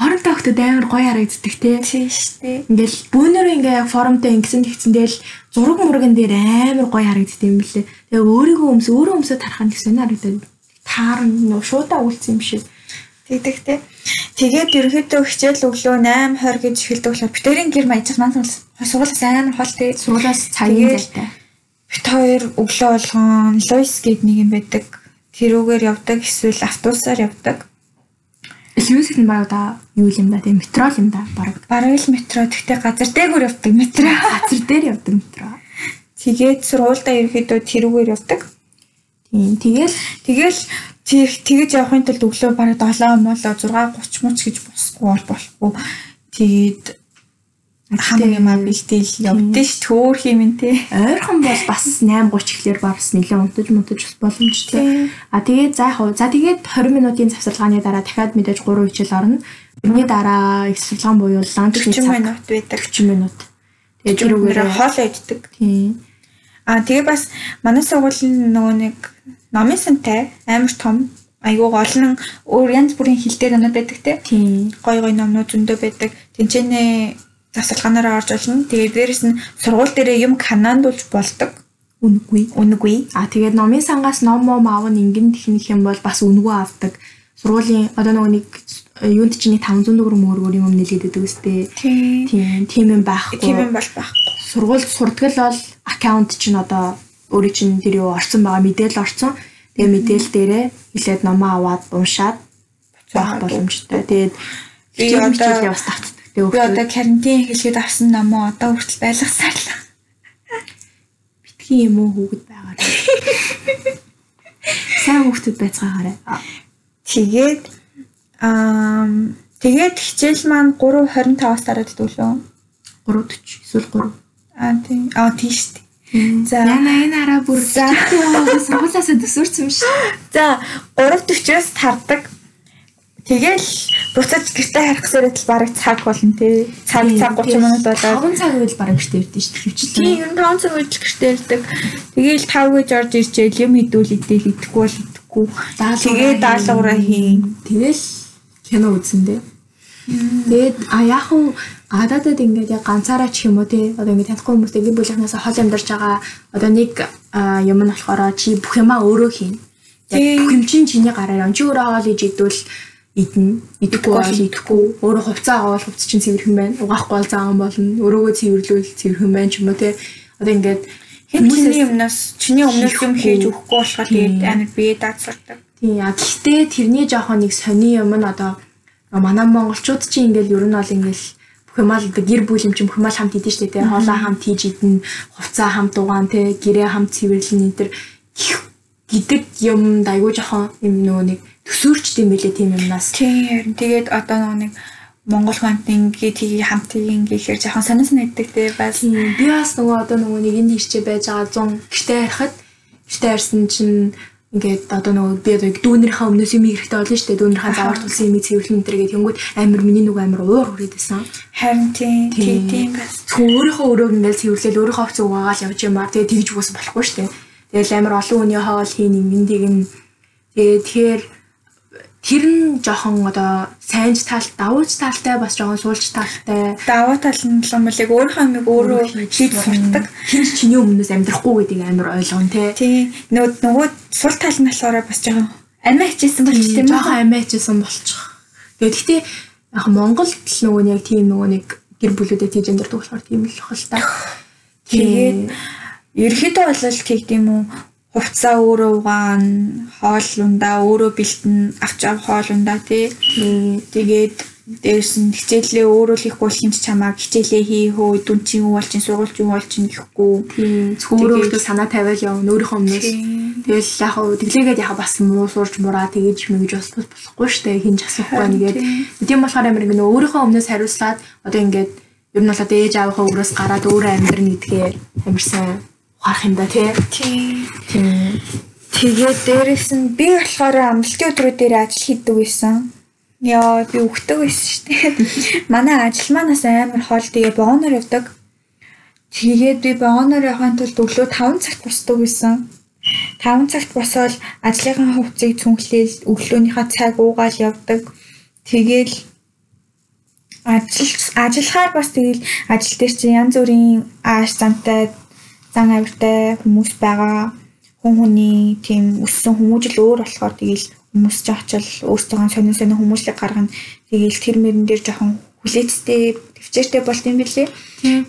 формтой хөхтөд амар гоё харагддаг те. Тийм шүү дээ. Ингээл бүүнөрөө ингээ яг формтой ингэсэн тэгсэн тэгэл зураг мурган дээр амар гоё харагддаг юм бэлээ. Тэгээ өөрийгөө өмс өөрөө өмсөд тарах нь гэсэн харагдаад таарн нөө шуудаа үлдсэн юм шиг. Тэгдэг те. Тэгээд ерөөхдөө хичээл өглөө 8:20 гэж эхэлдэг болохоор битэрийн гэр маягч маань сургуулиас амар хол те. Сургуулиас цагийн Тэгээд залтай. Бит хоёр өглөө болгон Луис гээд нэг юм байдаг. Тэрүүгээр явдаг эсвэл автобусаар явдаг. Льюис нь баг да юу юм да тийм метро юм да баг. Бараг л метро тэгтээ газар дээгүүр явдаг метро. Газар дээр явдаг метро. Тэгээд сургуульдаа ерөөхдөө тэрүүгээр явдаг. Тийм тэгэл Тэгэл тэр тэгэж явахын тулд өглөө бараг 7 муулаа 6:30 мууч гэж босгүй бол болохгүй. Тэгээд хамаг юм бэлдээл явдсан ш төөх юм ин тий. ойрхон бол бас 8:30 гэхлээр бас нэлээд унтаж мунтаж боломжтой. А тэгээд за хуу за тэгээд 20 минутын завсарлагын дараа дахиад мэдээж 3 хичээл орно. Тэрний дараа их сурлагаан буюу ланч 40 минут байдаг. 40 минут. Тэгээд үгээр хоол иддэг. тийм Аа тэгээ бас манай сургуулийн нөгөө нэг номын сантай амар том айгуу олон өөр янз бүрийн дээр өнөд байдаг те. тийм Гой гой номнууд зөндөө байдаг. Тэнцэнэ засалгаанаараа орж олно. Тэгээ дээрэс нь сургууль дээрээ юм канондуулж болдог. үнэгүй. Үнэгүй. А тэгээд номын сангаас ном мом аав нь ингэн техник юм бол бас үнэгүй авдаг. Сургуулийн одоо нөгөө нэг юунд чинь 500 төгрөг мөр юм нэлээд өгдөг үстэй. Тийм. Тийм юм байхгүй. Тийм юм бол байх. сургуульд сурдаг л бол аккаунт чинь одоо өөрийн чинь тэр юу орсон байгаа мэдээлэл орсон. Тэгээ мэдээлэл дээрээ хилээд номоо аваад уншаад байх боломжтой. Тэгээд Би одоо- бас татдаг. Тэгээ Би одоо карантин хэлгээд авсан номоо одоо хүртэл байлгасаар л. битгий юм уу хүүхэд байгаарай. Сайн хүүхдүүд байцгаагаарай. Тэгээд аа тэгээд хичээл маань 3:25-аас дараад идэвлөө. 340 эсвэл 3. Аа тийм. Аа тийм шүү дээ. За. Яна энэ араа бүр За. сургуулаасаа төсөөрсөн юм шиг. За 3:40-аас тардаг. Тэгэл буцаж гэртээ харах зэрэг л бараг цаг болно тий. Цаг цаг 30 минут болоод 5 цаг үйл бараг гэртээ ирдэ шүү дээ. Тийм ер нь 5 цаг үйл гэртээ ирдэг. Тэгэл 5 гэж орж ирчээл юм идүүл идэл идэхгүй бол идэхгүй. Тэгээ даалгавраа хийн. Тэгэл кино үзэн дээ. Тэгээд а яг уу гадаадад ингээд яг ганцаараа ч юм уу тий одоо ингээд танихгүй хүмүүстэй гэр бүлийнхнээс хол амьдарч байгаа одоо нэг а, юм нь болохоор чи бүх юмаа өөрөө хийн. Яг Тий. бүх юм чинь чиний гараар. Чи өөрөө хоол хийж идвэл идэнэ. Идэхгүй бол идэхгүй. Өөрөө хувцас аваад хувцас чинь цэвэрхэн байна. Угаахгүй бол заахан болно. Өөрөөгөө цэвэрлүүл цэвэрхэн байна ч юм уу тий. Одоо ингээд чиний юмнаас чиний өмнөх юм хийж өгөхгүй болохоор тэгээд амар бие даацардаг. Тийм яа гэхдээ тэрний жоохон нэг сони юм нь одоо манай монголчууд чинь ингээл ер нь бол ингээл бүх юмаа л гэр бүл юм чинь бүх юмаа л хамт идэж штэ тий хоолоо хамт хийж идэн хувцаа хамт угаан тий гэрээ хамт цэвэрлэн энэ төр гэдэг юм айгуу жоохон юм нөгөө нэг төсөөрчд юм бэлээ тийм юмнаас. Тийм харин тэгээд одоо нөгөө нэг Монгол хамт ингээд тгий хамт ингэхээр жоохон сонир санагддаг те бас. Би бас нөгөө одоо нөгөө нэг энд ирчээ байж байгаа 100 гэртээ харахад гэртээ харсан чинь ингээд одоо нөгөө би одоо дүүнэрийнхээ өмнөөс юм хэрэгтэй болно шүү дээ дүүнэрийнхээ завар тулсан юм цэвэрлэн энэ гэдэг тэнгууд амир миний нөгөө амир уур хүрээд байсан харин тийм Тийм. бас Зөвхөн өөрийнхөө өрөөг ингээл цэвэрлээл өөрийнхөө хувцас угаагаал явж юмар. Тэгээ тэгж уус болохгүй шүү дээ. Тэгэл амар олон хүний хоол хийн юм тийг нь тэгээ тэгэхээр тэр нь жоохон одоо сайнж талт, давуулж талтай бас жоохон суулж талтай. даваа тал нь л юм бол яг өөрийнхөө амиг өөрөө хийж сурдаг. Хин ч чиний өмнөөс амьдрахгүй гэдгийг амар ойлгоно те. Тийм нөгөө нөгөө сул тал нь болохоор бас жоохон амиа хичээсэн болж тийм үү? жоохон амиачсан болчих. Тэгээ гэхдээ яг Монголд л нөгөө нэг тийм нөгөө нэг гэр бүлүүдэд хийж амьдрэх болохоор тийм л хол та. Тэгээд ерөөхдөө бол тэгдэм үү хувцаа өөрөө угаан хоол ундаа өөрөө бэлтэн авч ав хоол ундаа тий тэгээд дээрс нь хичээлээ өөрөө л хийхгүй бол ч чамаа хичээлээ хий хөө дүн чинь юу бол чинь сургууль чинь юу бол чинь гэхгүй зөвхөн өөрөө өөртөө санаа тавиал явна өөрийнхөө өмнөөс. Тэгэл яг хөө тэглээгээд яг бас муу сурж мураа тэгэж мэгж бас болохгүй штэ хинж асуухгүй нэгээд. Тийм болохоор амир ингээ өөрийнхөө өмнөөс хариуцлаад одоо ингээд ер нь бол одоо ээж аавынхаа өрөөс гараад өөрөө амьдрна гэдгээ амир сайн ухаарах юм да тий. тийм тэгээд дээрээс нь би болохоор амралтын өдрүүдээр ажил хийдэг байсан Яа би өгдөг байсан шүү дээ. Манай ажил манаас амар хоол тэгээ богоноор явдаг. Тэгээд би богоноор явахын тулд өглөө 5 цагт босдог байсан. 5 цагт босоод ажлынхаа хувцсыг цүнхлээл өглөөнийхөө цаг уугаал явдаг. Тэгээл ажил ажиллахаар бас тэгэл ажил дээр чинь янз бүрийн ааш замтай зан авиртай хүмүүс байгаа. Хүн хүний тийм өссөн хүмүүжил өөр болохоор тэгэл хүмүүс ч очил өөрсдөө сонин сонин хүмүүсийг гаргана. Тэгээл тэр мөрөн дээр жоохон хүлээцтэй төвчээртэй болт юм билээ.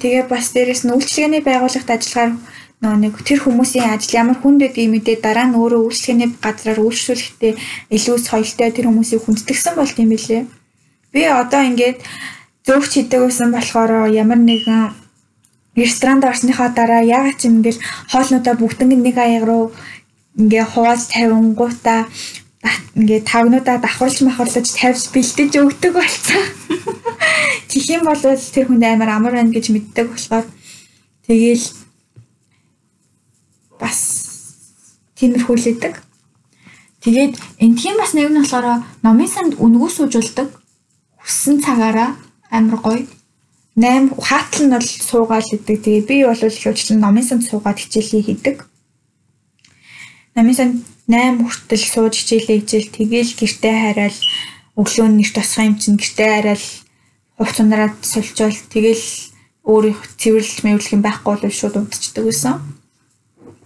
Тэгээ бас дээрэс нь үйлчлэгээний байгууллагт ажиллахаар нөө нэг тэр хүмүүсийн ажил ямар хүнд байдгийг мэдээ дараа нь өөрөө үйлчлэгээний газраар үйлчлүүлэхдээ илүү соёлтой тэр хүмүүсийг хүндэтгсэн болт юм билээ. Би одоо ингээд зөвч хийдэг байсан болохоор ямар нэгэн ресторанд орсныхаа дараа ягаад ч ингээл хоолнуудаа бүгднийг нэг аяг руу ингээ хувааж тавингуудаа ингээ тавнуудаа давхарлж махарлаж тавьж бэлдэж өгдөг болсон. Тэгэх юм бол тэр хүнд амар амар байна гэж мэддэг болохоор тэгээл бас тиймэрхүү л идэг. Тэгээд энтхийн бас нэг нь болохоор номын санд үнгүү суужулдаг. Хүссэн цагаараа амар гоё. 8 хаатал нь бол суугаал идэг. Тэгээ би бол их уучлан номын санд суугаад хичээлээ хийдэг. Номын санд 8 хүртэл сууж хичээлээ хичээл тэгээл гэртээ хараад өглөө нь нэр тосхоо юм чинь гэртээ хараад хувц унараад сольжвол тэгээл өөрийнх цэвэрлэл мэвэрлэх юм байхгүй бол шууд удчихдаг байсан.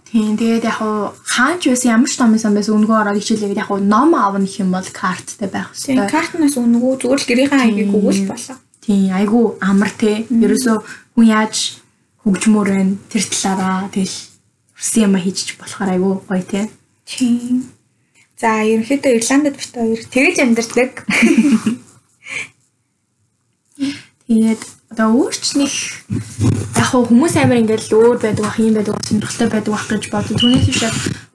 Тийм тэгээд яг хаач байсан ямар ч номын сан байсан өнгөө ороод хичээлээд яг ном аавна гэх юм бол карттай байх Тийм хэрэгтэй. картнаас үнгүү зүгээр л гэрийнхээ аягийг өгвөл болоо. Тийм айгу амар те. Ерөөсөө хүн яаж хөгжмөр байна тэр талаараа тэгэл хүссэн юм хийж болохоор айгу гоё те. Тийм. За ерөнхийдөө Ирландд бит хоёр тэгж амьдардаг. Тэгээд одоо өөрчлөх яг хүмүүс амар ингээл өөр байдаг бах юм байдаг сонирхолтой байдаг бах гэж боддог. Түүнээс биш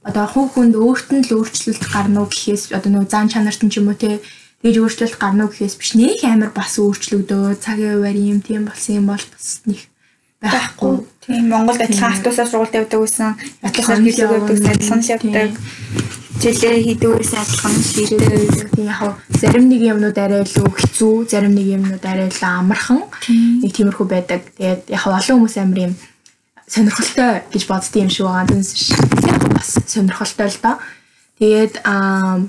одоо хүн хүнд өөрт нь л өөрчлөлт гарна уу гэхээс одоо нөгөө зан чанарт нь ч юм уу те тэгж өөрчлөлт гарна уу гэхээс биш нэг амар бас өөрчлөгдөө цагийн хуваар юм тийм болсон юм бол бас нэг байхгүй. Тийм Монголд адилхан автобусаар сургуульд явдаг байсан. Адилхан хийдэг байдаг, адилхан л явдаг. Жилээ хийдэг байсан адилхан л хийдэг. Тийм яг зарим нэг юмнууд арай илүү хэцүү, зарим нэг юмнууд арай илүү амархан нэг тиймэрхүү байдаг. Тэгээд яг олон хүмүүс амар юм сонирхолтой гэж боддсон юм шиг байгаа. Хуу бас сонирхолтой л доо. Тэгээд аа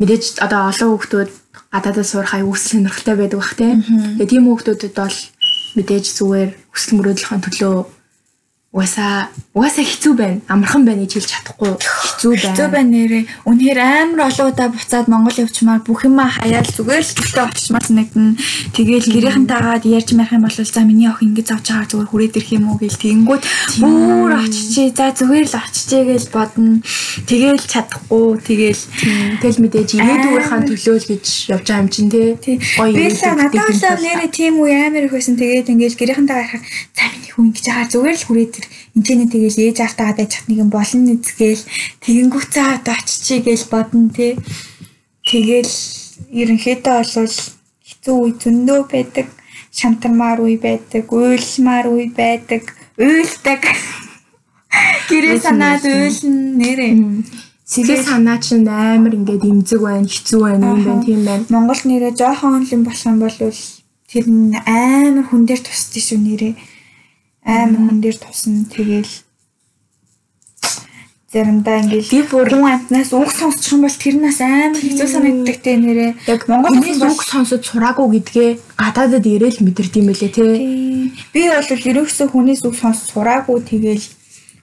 мэдээж одоо олон хүүхдүүд гадаадаа сурах аяг үсэл сонирхолтой байдаг бах тийм. Тэгээд тийм хүүхдүүдэд бол мэдээж зүгээр хүсэл мөрөөдлөхийн төлөө угаасаа угаасаа хэцүү байна. Амархан байна гэж хэлж чадахгүй. Хэцүү байна. Зөв байна нэрээ. Үнэхээр амар олон удаа буцаад Монгол явчмаар бүх юм хаяал зүгээр л гэртээ очичмаар санагдана. Тэгээл гэрийнхэнтэйгээд ярьж марих юм бол за миний охин ингэж авч байгаа зүгээр хүрээд ирэх юм уу гэл тэгэнгүүт бүр очичээ. За зүгээр л очичээ гэж бодно. Тэгээл чадахгүй. Тэгээл Тэгэл мэдээж ирээдүгийнхаа төлөө л гэж явж байгаа юм чинь тий. Гоё Би л надад л нэрээ тийм үе амар их байсан. Тэгээд ингээл гэрийнхэнтэйгээ харахад за миний хүн ингэж байгаа зүгээр л хүрээд ир. Энд чинь тэгээл ээж автаагаа дайч чадныг юм болно нэзгээл тэгэнгүүцээ одоо очичээ гэж бодно тий. Тэгэл ерөнхийдөө бол хэцүү үе зөндөө байдаг. Шантармаар үе байдаг, уйлмаар үе байдаг, уйлдаг. Гэрээ санаад уйлна нэрээ. Сэтгэл санаа чинь амар ингээд имзэг байна, хэцүү байна, юм байна, тийм байна. Монгол нэрээ жоохон юм болох юм бол тэр нь амар хүн дээр тусдээ шүү нэрээ. Амар хүн дээр тусна тэгэл заримдаа ингээл Би бүр- хүн амтнаас үг сонсчих юм бол тэрнээс амар хэцүү санагддаг те нэрээ. Яг Монгол хүмүүс үг сонсож сураагүй гэдгээ гадаадад ирээл мэдэрд юм байлээ тий. би бол ерөөсөө хүнээс үг сонсч сураагүй тэгэл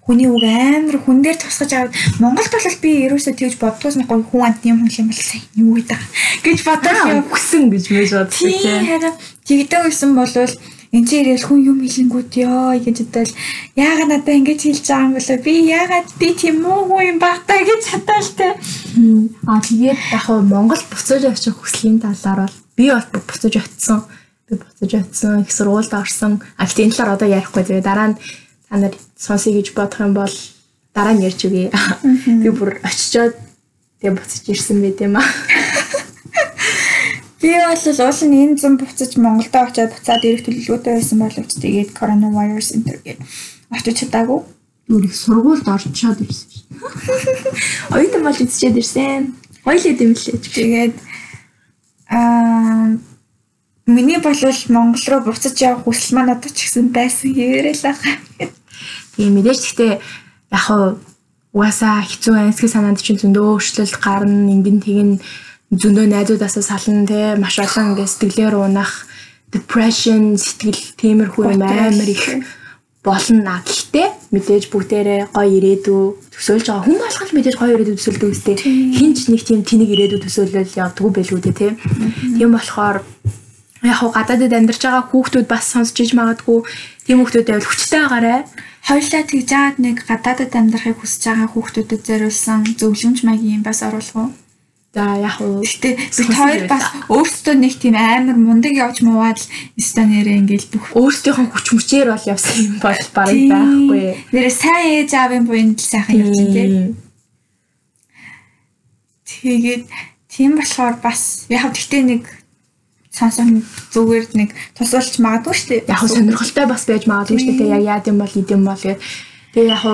хүний үг амар хүн дээр тусгаж аваад Монголд бол би ерөөсөө тэгж боддгоос нэг хүн амт юм юм бол сайн юу гэдэг гэж бодож юм. үгсэн гэж мэж бодсон Тийм тий. харин тэгдэг байсан болвол энэ чинь ирэл хүн юм хэлэнгүүт ёо гэж бодвол яагаад надад ингэж хэлж байгаа юм болоо би яагаад би тийм уугүй юм багтаа гэж хатаал те. Аа тэгээд яг хуу Монгол буцаж очих хүслийн талаар бол би бол буцаж очисон. Би буцаж очисон, их сургуульд орсон. А гэтээ энэ талаар одоо ярихгүй тэгээ дараа нь та нар сонсъё гэж бодох юм бол дараа нь ярьж үгүй. Би бүр очичоод тэгээ буцаж ирсэн байт юм аа. Би бол уул нь энэ зам буцаж Монголдо очиад буцаад ирэх төлөвлөгөөтэй байсан боловч тэгээд коронавирус энэ гээд очиж чадаагүй. Их сургуульд орчоод ирсэн шин. Оюутан болж үзчихэд ирсэн. Хоёлээ дэмлээ. Тэгээд аа миний бол Монгол руу буцаж явах хүсэл маань одоо ч гэсэн байсан ярил ах. Тийм мэдээж гэхдээ яг хуу угаасаа хэцүү амьсгал санаанд чинь зөндөө өөрчлөлт гарна ингэн тэгин зөндөө найзуудаасаа сална те маш олон ингээ сэтгэлээр унах depression сэтгэл тиймэрхүү амар их болно. Гэхдээ мэдээж бүгдээрээ гоё ирээдүй төсөөлж байгаа хүн болгол мэдээж гоё ирээдүй төсөөлдөг үстэй. Хинч нэг тийм тэнэг ирээдүй төсөөлөл явдггүй байлгүй те те. Тийм болохоор яг хуу гадаадд амьдарч байгаа хүүхдүүд бас сонсч иж магадгүй тийм хүүхдүүд байвал хүчтэй байгаарэ. Хоёлаа тэгж жаад нэг гадаадад амьдрахыг хүсэж байгаа хүүхдүүдэд зориулсан зөвлөмж маягийн бас оруулах уу? За яг уу Гэтэ бид хоёр бас өөрсдөө нэг тийм амар мундаг явж муугаад өстө нэрээ ингээл бүх өөрсдийнхөө хүч мөчээр бол явсан юм бол барыг байхгүй. Нэрээ сайн ээж аавын буйнд л сайхан явчихын тий. Тэгээд тийм болохоор бас яг гэхдээ нэг сонсох зүгээр нэг тусалж магадгүй шүү дээ. яг сонирхолтой бас байж магадгүй шүү дээ. Яг яа гэм бол идэм бол тэгээд тэгээ яг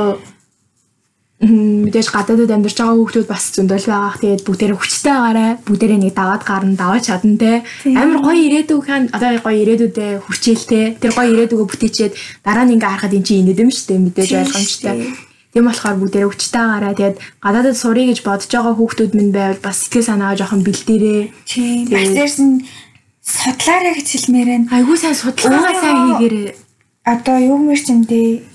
мэдээж гадаадд амьдарч байгаа хүмүүс бас зөндөл байгаа. Тэгээд бүгдээрээ хүчтэй байгаарай. Бүгдээрээ нэг даваад гарна, даваад чадна те. Амар гоё ирээдүг хаан одоо гоё ирээдүйдээ хүрчээлтэй. Тэр гоё ирээдүгөө бүтээчээд дараа нь ингээ харахад эн чинь инедэм шүү дээ. Мэдээж ойлгомжтой. Тийм болохоор бүгдээрээ хүчтэй байгаарай. Тэгээд гадаадд сурыг гэж бодож байгаа хүмүүс минь байвал бас сэтгэл санаагаа жоохон бэлдээрээ. Тийм. Дээрс нь судлаарай гэж хэлмээр байна. Айгуу сайн судалгаагаа сайн хийгээрэй. Одоо юу мэр ч юм дээ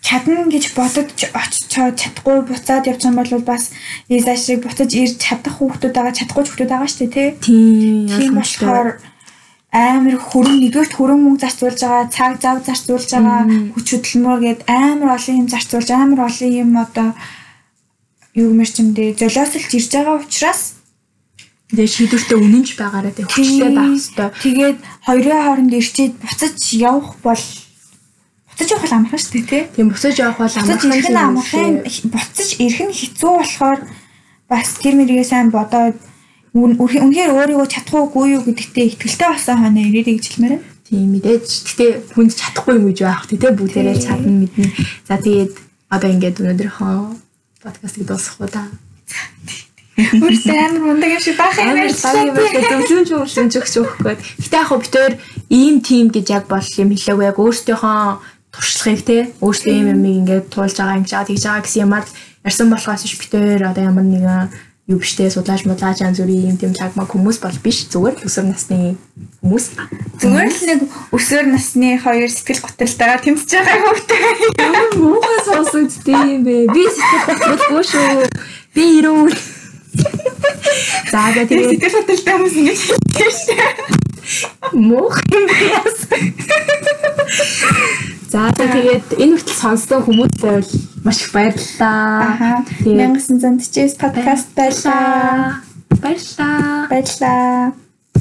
чадна гэж бодож очиж чадахгүй буцаад байгаа бол бас виза шиг буцаж ирж чадах хүүхдүүд байгаа чадахгүй хүүхдүүд байгаа шүү дээ тий. Тийм. Болохоор амар хөрөн нэгөөт хөрөн мөнгө зарцуулж байгаа, цаг зав зарцуулж байгаа, хүч хөдөлмөр гээд амар олон юм зарцуулж амар олон юм одоо юу мэр ч юм дээ золиослж ирж байгаа учраас Тэгээ шийдвэртэй үнэнч байгаараа тэг хүчтэй байх хэрэгтэй. Тэгээд хоёрын хооронд ирчээд буцаж явах бол буцаж явах амархан шүү дээ тий. Тийм буцаж явах бол Буцаж ирэх нь амархан буцаж ирэх нь хэцүү болохоор бас тэр мэрийгээ сайн бодоод үнэхээр өөрийгөө чадах уугүй юу гэдэгтээ ихтгэлтэй болсон хоноо ирээрэй гэж хэлмээр байна. Тийм мэдээж гэтээ хүнд чадахгүй юм гэж байх тий бүгдээрээ Тийм. чадна мэднэ. За тэгээд одоо ингээд өнөөдрийнхөө подкастыг дуусгах уу та. Өөртөө амар мундаг юм шиг байх юм байдлаа зөвлөмж зөвлөмж өгч өгөх гээд. Гэтэ яг хөө битээр ийм тим гэж яг бол юм хэлээгүй яг өөртөөхөө туршлагыг те өөртөө ийм юм ингээд туулж байгаа юм чаад хийж байгаа гэсэн юмар ярьсан болохоос ш битээр одоо ямар нэгэн юу биштэй судлаач мудлаач ан зүрийн юм тийм лагмаг хүмүүс бол биш зүгээр л өсвөр насны хүмүүс. Зүгээр л нэг өсвөр насны хоёр сэтгэл готалтайгаар тэмцэж байгаа хөвтэй. Муухай сонсогддээ юм бэ. Би сэтгэл хөдлөлгүй шүү. Би ирүүл. За тэгээд Сэтгэл готалтай хүмүүс ингэж хэлдэг шүү. муухай юм яас. За тэгээд энэ хүртэл сонссон хүмүүстээ бол маш их баярлалаа. Аха. Тэгээд 1949 подкаст байлаа. баярлалаа. Баярлаа.